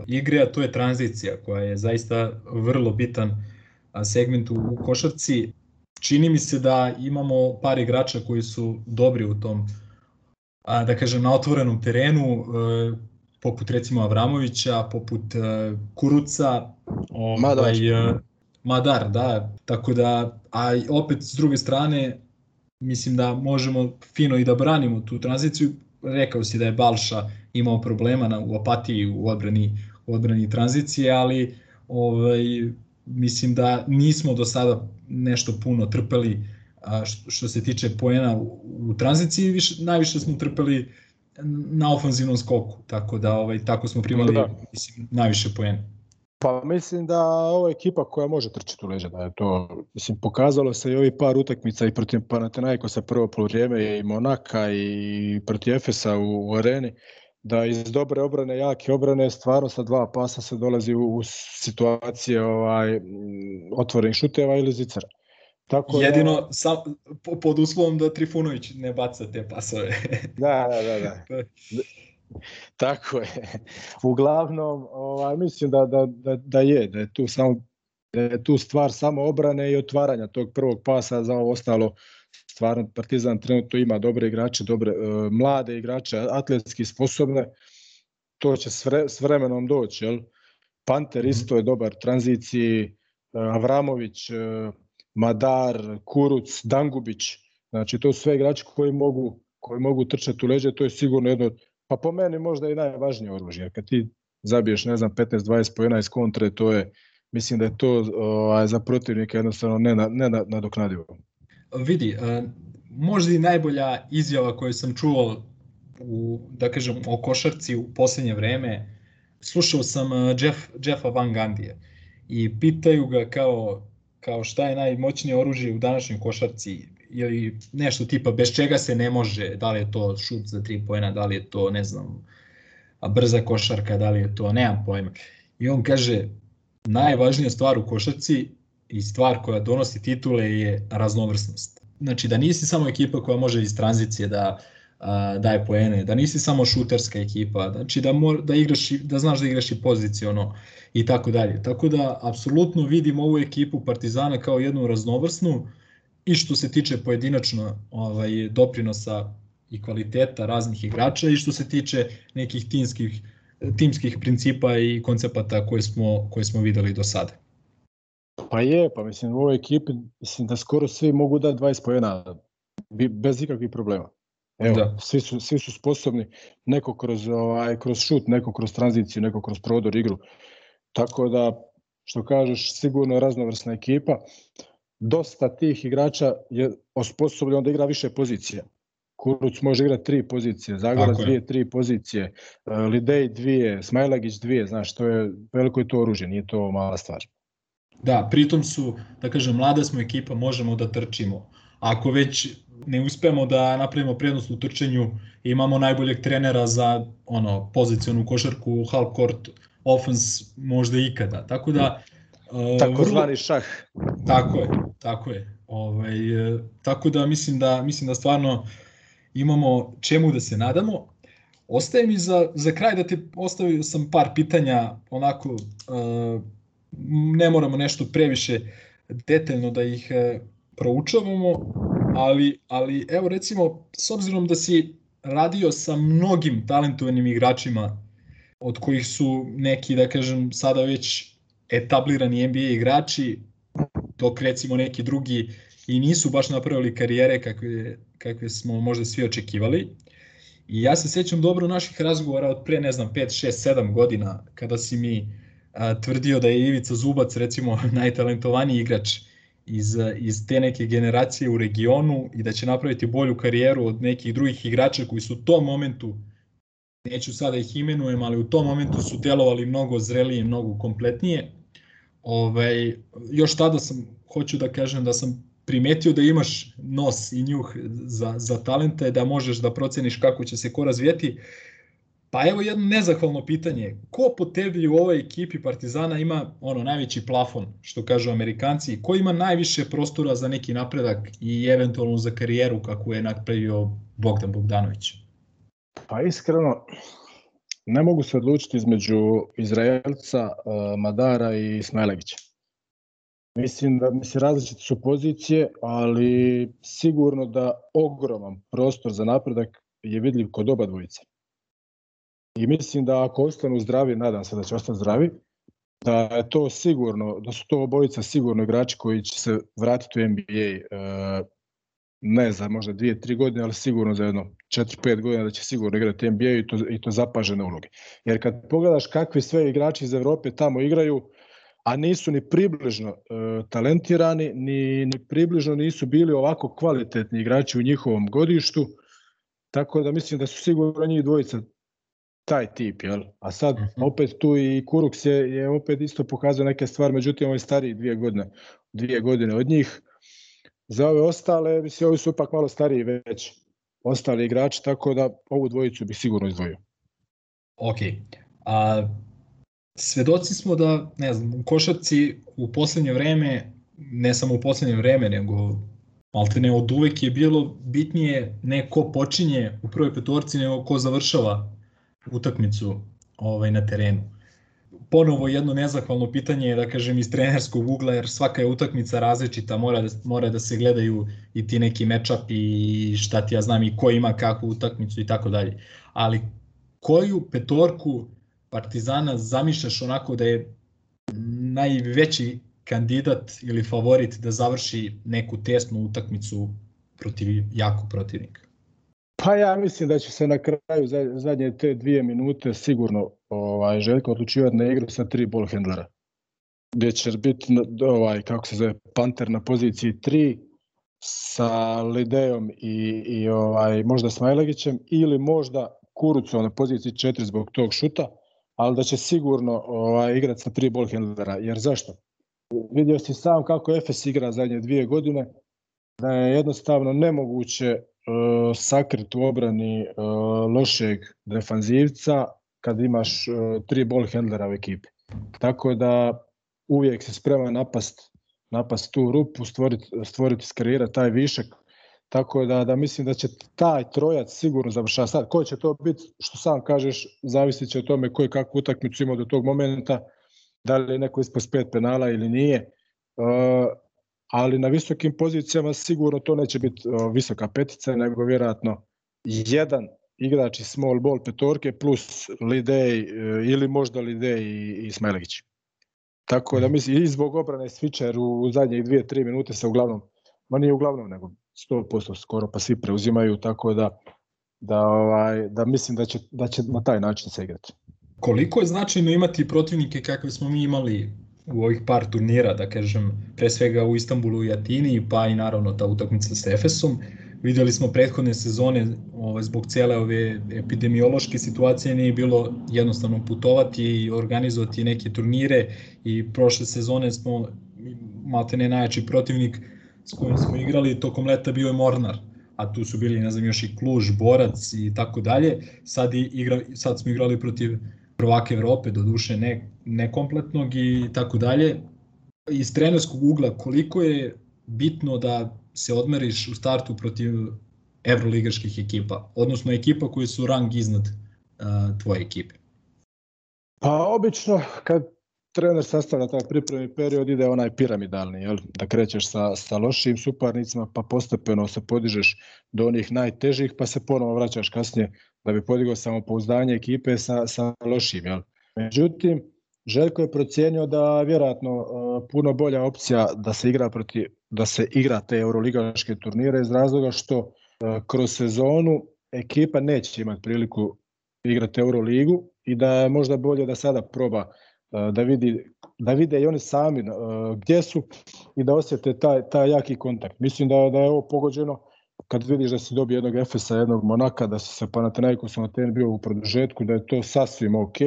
Speaker 5: igre, a to je tranzicija, koja je zaista vrlo bitan uh, segment u, u košarci. Čini mi se da imamo par igrača koji su dobri u tom, a, da kažem, na otvorenom terenu, uh, poput recimo Avramovića, poput uh, Kuruca, ovaj, uh, Madar, da, tako da, a opet s druge strane, mislim da možemo fino i da branimo tu tranziciju, rekao si da je Balša imao problema na, u apatiji u odbrani, u odbrani tranzicije, ali ovaj, mislim da nismo do sada nešto puno trpeli a, što, se tiče poena u, u tranziciji, više, najviše smo trpeli na ofanzivnom skoku, tako da ovaj, tako smo primali da. mislim, najviše poena.
Speaker 3: Pa mislim da ovo je ekipa koja može trčati u leđa, da je to, mislim, pokazalo se i ovi par utakmica i protiv Panathinaikosa prvo polovrijeme i Monaka i protiv Efesa u, u areni, da iz dobre obrane, jake obrane, stvarno sa dva pasa se dolazi u, u situacije ovaj, otvorenih šuteva ili zicara.
Speaker 5: Tako da- Jedino da, sam, pod uslovom da Trifunović ne baca te pasove.
Speaker 3: da, da, da. da. Tako je. Uglavnom, ovaj, mislim da, da, da, da je, da je tu samo da je tu stvar samo obrane i otvaranja tog prvog pasa za ovo ostalo stvarno Partizan trenutno ima dobre igrače, dobre uh, mlade igrače, atletski sposobne. To će s, vre, s vremenom doći, jel? Panter mhm. isto je dobar tranziciji, uh, Avramović, uh, Madar, Kuruc, Dangubić. Znači to su sve igrači koji mogu koji mogu trčati u leđe, to je sigurno jedno od Pa po meni možda i najvažnije oružje. Kad ti zabiješ, ne znam, 15-20 pojena iz kontre, to je, mislim da je to ovaj, za protivnika jednostavno ne, ne nadoknadivo.
Speaker 5: Vidi, možda i najbolja izjava koju sam čuo u, da kažem, o košarci u poslednje vreme, slušao sam Jeff, Jeffa Van Gandije i pitaju ga kao, kao šta je najmoćnije oružje u današnjoj košarci ili nešto tipa bez čega se ne može, da li je to šut za tri pojena, da li je to, ne znam, a brza košarka, da li je to, nemam pojma. I on kaže, najvažnija stvar u košarci i stvar koja donosi titule je raznovrsnost. Znači da nisi samo ekipa koja može iz tranzicije da a, daje poene, da nisi samo šuterska ekipa, znači da, mor, da, igraš, da znaš da igraš i poziciono i tako dalje. Tako da apsolutno vidim ovu ekipu Partizana kao jednu raznovrsnu, i što se tiče pojedinačno ovaj, doprinosa i kvaliteta raznih igrača i što se tiče nekih timskih, timskih principa i koncepata koje smo, koje smo videli do sada.
Speaker 3: Pa je, pa mislim u ovoj ekipi mislim da skoro svi mogu da 20 pojena bez ikakvih problema. Evo, da. svi, su, svi su sposobni, neko kroz, ovaj, kroz šut, neko kroz tranziciju, neko kroz prodor igru. Tako da, što kažeš, sigurno raznovrsna ekipa. Dosta tih igrača je osposobljen da igra više pozicija. Kuruc može igrati tri pozicije, Zagorac dvije, tri pozicije, e, Lidej dvije, Smajlagić dvije, znaš, to je, veliko je to oružje, nije to mala stvar.
Speaker 5: Da, pritom su, da kažem, mlada smo ekipa, možemo da trčimo. Ako već ne uspemo da napravimo prednost u trčanju, imamo najboljeg trenera za ono pozicionu košarku, half court offense možda ikada. Tako da
Speaker 3: uh, tako zvani šah.
Speaker 5: Tako je, tako je. Ovaj, uh, tako da mislim da mislim da stvarno imamo čemu da se nadamo. Ostaje mi za, za kraj da te ostavio sam par pitanja, onako uh, ne moramo nešto previše detaljno da ih uh, proučavamo, ali, ali evo recimo, s obzirom da si radio sa mnogim talentovanim igračima, od kojih su neki, da kažem, sada već etablirani NBA igrači, dok recimo neki drugi i nisu baš napravili karijere kakve, kakve smo možda svi očekivali. I ja se sećam dobro naših razgovora od pre, ne znam, 5, 6, 7 godina, kada si mi a, tvrdio da je Ivica Zubac, recimo, najtalentovaniji igrač iz, iz te neke generacije u regionu i da će napraviti bolju karijeru od nekih drugih igrača koji su u tom momentu, neću sada ih imenujem, ali u tom momentu su delovali mnogo zrelije, mnogo kompletnije. Ovaj, još tada sam, hoću da kažem da sam primetio da imaš nos i njuh za, za talente, da možeš da proceniš kako će se ko razvijeti. Pa evo jedno nezahvalno pitanje. Ko po tebi u ovoj ekipi Partizana ima ono najveći plafon, što kažu Amerikanci? Ko ima najviše prostora za neki napredak i eventualno za karijeru kako je napravio Bogdan Bogdanović?
Speaker 3: Pa iskreno, ne mogu se odlučiti između Izraelca, eh, Madara i Smajlegića. Mislim da mislim, različite su pozicije, ali sigurno da ogroman prostor za napredak je vidljiv kod oba dvojice. I mislim da ako ostanu zdravi, nadam se da će ostati zdravi, da je to sigurno, da su to obojica sigurno igrači koji će se vratiti u NBA e, ne za možda dvije, tri godine, ali sigurno za jedno 4-5 godina da će sigurno igrati NBA i to, i to zapažene uloge. Jer kad pogledaš kakvi sve igrači iz Evrope tamo igraju, a nisu ni približno e, talentirani, ni, ni približno nisu bili ovako kvalitetni igrači u njihovom godištu, tako da mislim da su sigurno njih dvojica taj tip, jel? A sad mhm. opet tu i Kuruks je, je opet isto pokazao neke stvari, međutim on je stariji dvije godine, dvije godine od njih. Za ove ostale, mislim, ovi su ipak malo stariji već ostali igrači, tako da ovu dvojicu bi sigurno izdvojio.
Speaker 5: Ok. A, svedoci smo da, ne znam, u košarci u poslednje vreme, ne samo u poslednje vreme, nego maltene od uvek je bilo bitnije ne ko počinje u prvoj petorci, nego ko završava utakmicu ovaj, na terenu. Ponovo jedno nezahvalno pitanje je da kažem iz trenerskog ugla jer svaka je utakmica različita, mora da, mora da se gledaju i ti neki matchup i šta ti ja znam i ko ima kakvu utakmicu i tako dalje. Ali koju petorku Partizana zamišljaš onako da je najveći kandidat ili favorit da završi neku tesnu utakmicu protiv jakog protivnika?
Speaker 3: Pa ja mislim da će se na kraju zadnje te dvije minute sigurno ovaj, Željko odlučivati na igru sa tri ball handlera. Gde će biti ovaj, kako se zove, Panter na poziciji 3 sa Lidejom i, i ovaj, možda Smajlegićem ili možda Kurucom na poziciji 4 zbog tog šuta, ali da će sigurno ovaj, igrati sa tri ball handlera. Jer zašto? Vidio si sam kako Efes igra zadnje dvije godine, da je jednostavno nemoguće uh, sakrit u obrani uh, lošeg defanzivca kad imaš uh, tri ball handlera u ekipi. Tako da uvijek se sprema napast, napast tu rupu, stvoriti, stvoriti skarijera taj višak. Tako da, da mislim da će taj trojac sigurno završati. Sad, ko će to biti, što sam kažeš, zavisit će o tome ko je kakvu utakmicu imao do tog momenta, da li je neko ispod pet penala ili nije. Uh, ali na visokim pozicijama sigurno to neće biti visoka petica, nego vjerojatno jedan igrač iz small ball petorke plus Lidej e, ili možda Lidej i, i Smajlegić. Tako da mislim i zbog obrane switcher u zadnjih dvije, tri minute se uglavnom, ma nije uglavnom nego 100% skoro pa svi preuzimaju, tako da da, ovaj, da mislim da će, da će na taj način se igrati.
Speaker 5: Koliko je značajno imati protivnike kakve smo mi imali u ovih par turnira, da kažem, pre svega u Istanbulu i Atini, pa i naravno ta utakmica s Efesom. Videli smo prethodne sezone, ovaj, zbog cele ove epidemiološke situacije nije bilo jednostavno putovati i organizovati neke turnire i prošle sezone smo malte ne najjači protivnik s kojim smo igrali tokom leta bio je Mornar a tu su bili ne znam još i Kluž, Borac i tako dalje. Sad i igra sad smo igrali protiv prvaka Evrope, do duše ne, nekompletnog i tako dalje. Iz trenerskog ugla, koliko je bitno da se odmeriš u startu protiv evroligaških ekipa, odnosno ekipa koji su rang iznad uh, tvoje ekipe?
Speaker 3: Pa obično kad trener sastavlja taj pripremni period ide onaj piramidalni, jel? da krećeš sa, sa lošim suparnicima pa postepeno se podižeš do onih najtežih pa se ponovo vraćaš kasnije da bi podigao samopouzdanje ekipe sa, sa lošim. Jel? Međutim, Željko je procijenio da vjerojatno uh, puno bolja opcija da se igra proti da se igra te euroligaške turnire iz razloga što uh, kroz sezonu ekipa neće imati priliku igrati Euroligu i da je možda bolje da sada proba uh, da vidi da vide i oni sami gdje su i da osjete taj, taj jaki kontakt. Mislim da, da je ovo pogođeno kad vidiš da si dobio jednog Efesa, jednog Monaka, da si se Panathinaikosom Aten bio u produžetku, da je to sasvim ok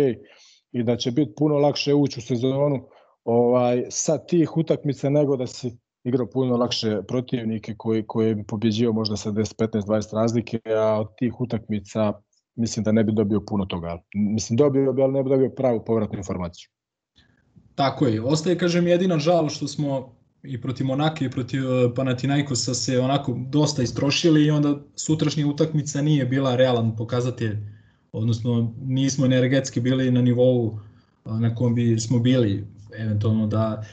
Speaker 3: i da će biti puno lakše ući u sezonu ovaj, sa tih utakmica nego da si igrao puno lakše protivnike koji, koji bi pobjeđio možda sa 10, 15, 20 razlike, a od tih utakmica mislim da ne bi dobio puno toga. Mislim dobio bi, ali ne bi dobio pravu povratnu informaciju.
Speaker 5: Tako je. Ostaje, kažem, jedina žal što smo i protiv Monaka i protiv e, Panathinaikosa se onako dosta istrošili i onda sutrašnja utakmica nije bila realan pokazatelj, odnosno nismo energetski bili na nivou na kom bi smo bili, eventualno da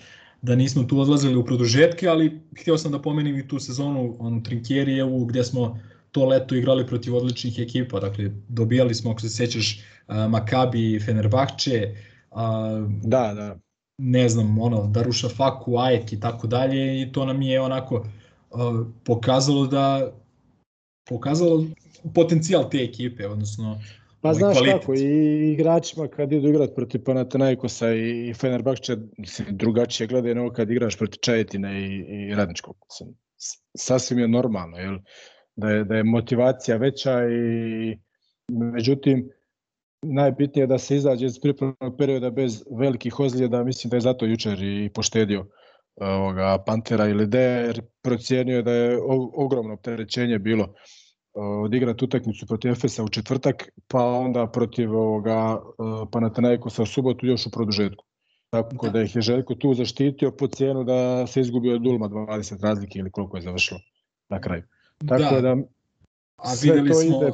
Speaker 5: da nismo tu odlazili u produžetke, ali htio sam da pomenim i tu sezonu onu Trinkjerijevu gdje smo to leto igrali protiv odličnih ekipa, dakle dobijali smo, ako se sećaš, Makabi i Fenerbahče,
Speaker 3: da, da.
Speaker 5: ne znam, ono, Daruša Faku, Ajek i tako dalje i to nam je onako uh, pokazalo da pokazalo potencijal te ekipe, odnosno
Speaker 3: Pa ovaj znaš kvalitet. kako, i igračima kad idu igrati protiv Panathinaikosa i, Fenerbahče, drugačije gledaju nego kad igraš protiv Čajetine i, i Radničkog. Sasvim je normalno, jel? Da, je, da je motivacija veća i međutim, najbitnije je da se izađe iz pripremnog perioda bez velikih ozljeda, mislim da je zato jučer i poštedio ovoga Pantera ili D, jer procijenio da je ogromno opterećenje bilo odigrati utakmicu protiv Efesa u četvrtak, pa onda protiv ovoga Panathinaikosa u subotu još u produžetku. Tako da. da ih je Željko tu zaštitio po cijenu da se izgubio od Ulma 20 razlike ili koliko je završilo na kraju. Tako da, da
Speaker 5: A videli smo, ide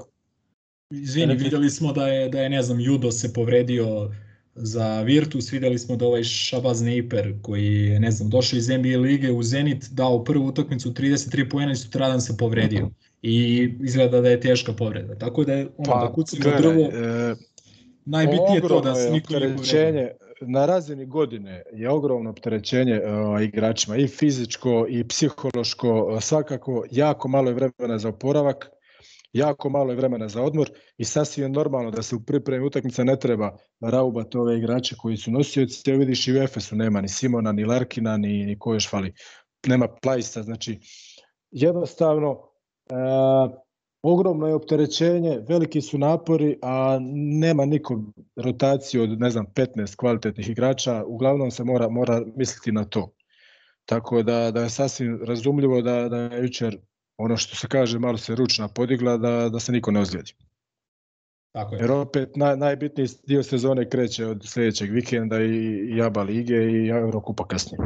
Speaker 5: Izvini, videli smo da je, da je, ne znam, Judo se povredio za Virtus, videli smo da ovaj Shabazz Napier koji je, ne znam, došao iz NBA lige u Zenit, dao prvu utakmicu 33 poena i sutradan se povredio. I izgleda da je teška povreda. Tako da je ono, pa, da kucimo drvo, e, najbitnije to da se niko ne.
Speaker 3: Na razini godine je ogromno opterećenje uh, igračima i fizičko i psihološko, svakako jako malo je vremena za oporavak jako malo je vremena za odmor i sasvim je normalno da se u pripremi utakmica ne treba raubati ove igrače koji su nosioci. Evo vidiš i u Efesu nema ni Simona, ni Larkina, ni, ni ko još fali. Nema Plajsa, znači jednostavno e, ogromno je opterećenje, veliki su napori, a nema nikog rotaciju od ne znam 15 kvalitetnih igrača, uglavnom se mora mora misliti na to. Tako da da je sasvim razumljivo da da je jučer ono što se kaže, malo se ručna podigla da, da se niko ne ozlijedi. Tako je. Jer opet naj, najbitniji dio sezone kreće od sledećeg vikenda i, i ABA lige i Eurokupa kasnije.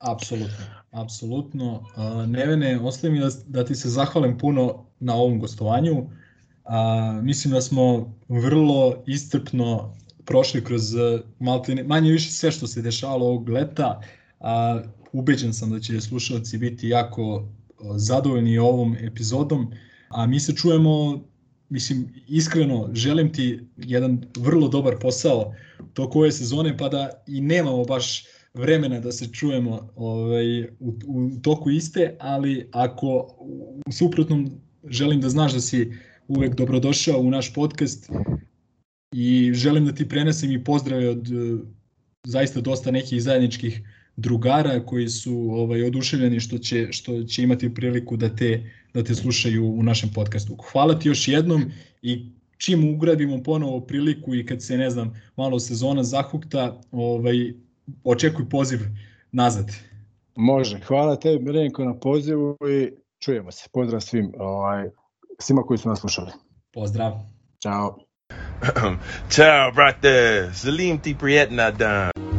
Speaker 5: Apsolutno, apsolutno. Nevene, ostaje mi da, da ti se zahvalim puno na ovom gostovanju. Uh, mislim da smo vrlo istrpno prošli kroz malte, manje više sve što se dešavalo ovog leta. Uh, ubeđen sam da će slušalci biti jako zadovoljni ovom epizodom, a mi se čujemo, mislim, iskreno, želim ti jedan vrlo dobar posao to koje sezone, pa da i nemamo baš vremena da se čujemo ovaj, u, u toku iste, ali ako u suprotnom želim da znaš da si uvek dobrodošao u naš podcast i želim da ti prenesem i pozdrave od zaista dosta nekih zajedničkih drugara koji su ovaj oduševljeni što će što će imati priliku da te da te slušaju u našem podcastu. Hvala ti još jednom i čim ugradimo ponovo priliku i kad se ne znam malo sezona zahukta, ovaj očekuj poziv nazad.
Speaker 3: Može. Hvala tebi Milenko na pozivu i čujemo se. Pozdrav svim, ovaj svima koji su nas slušali.
Speaker 5: Pozdrav.
Speaker 3: Ćao.
Speaker 1: Ciao, brate. Salim ti prijetna dan.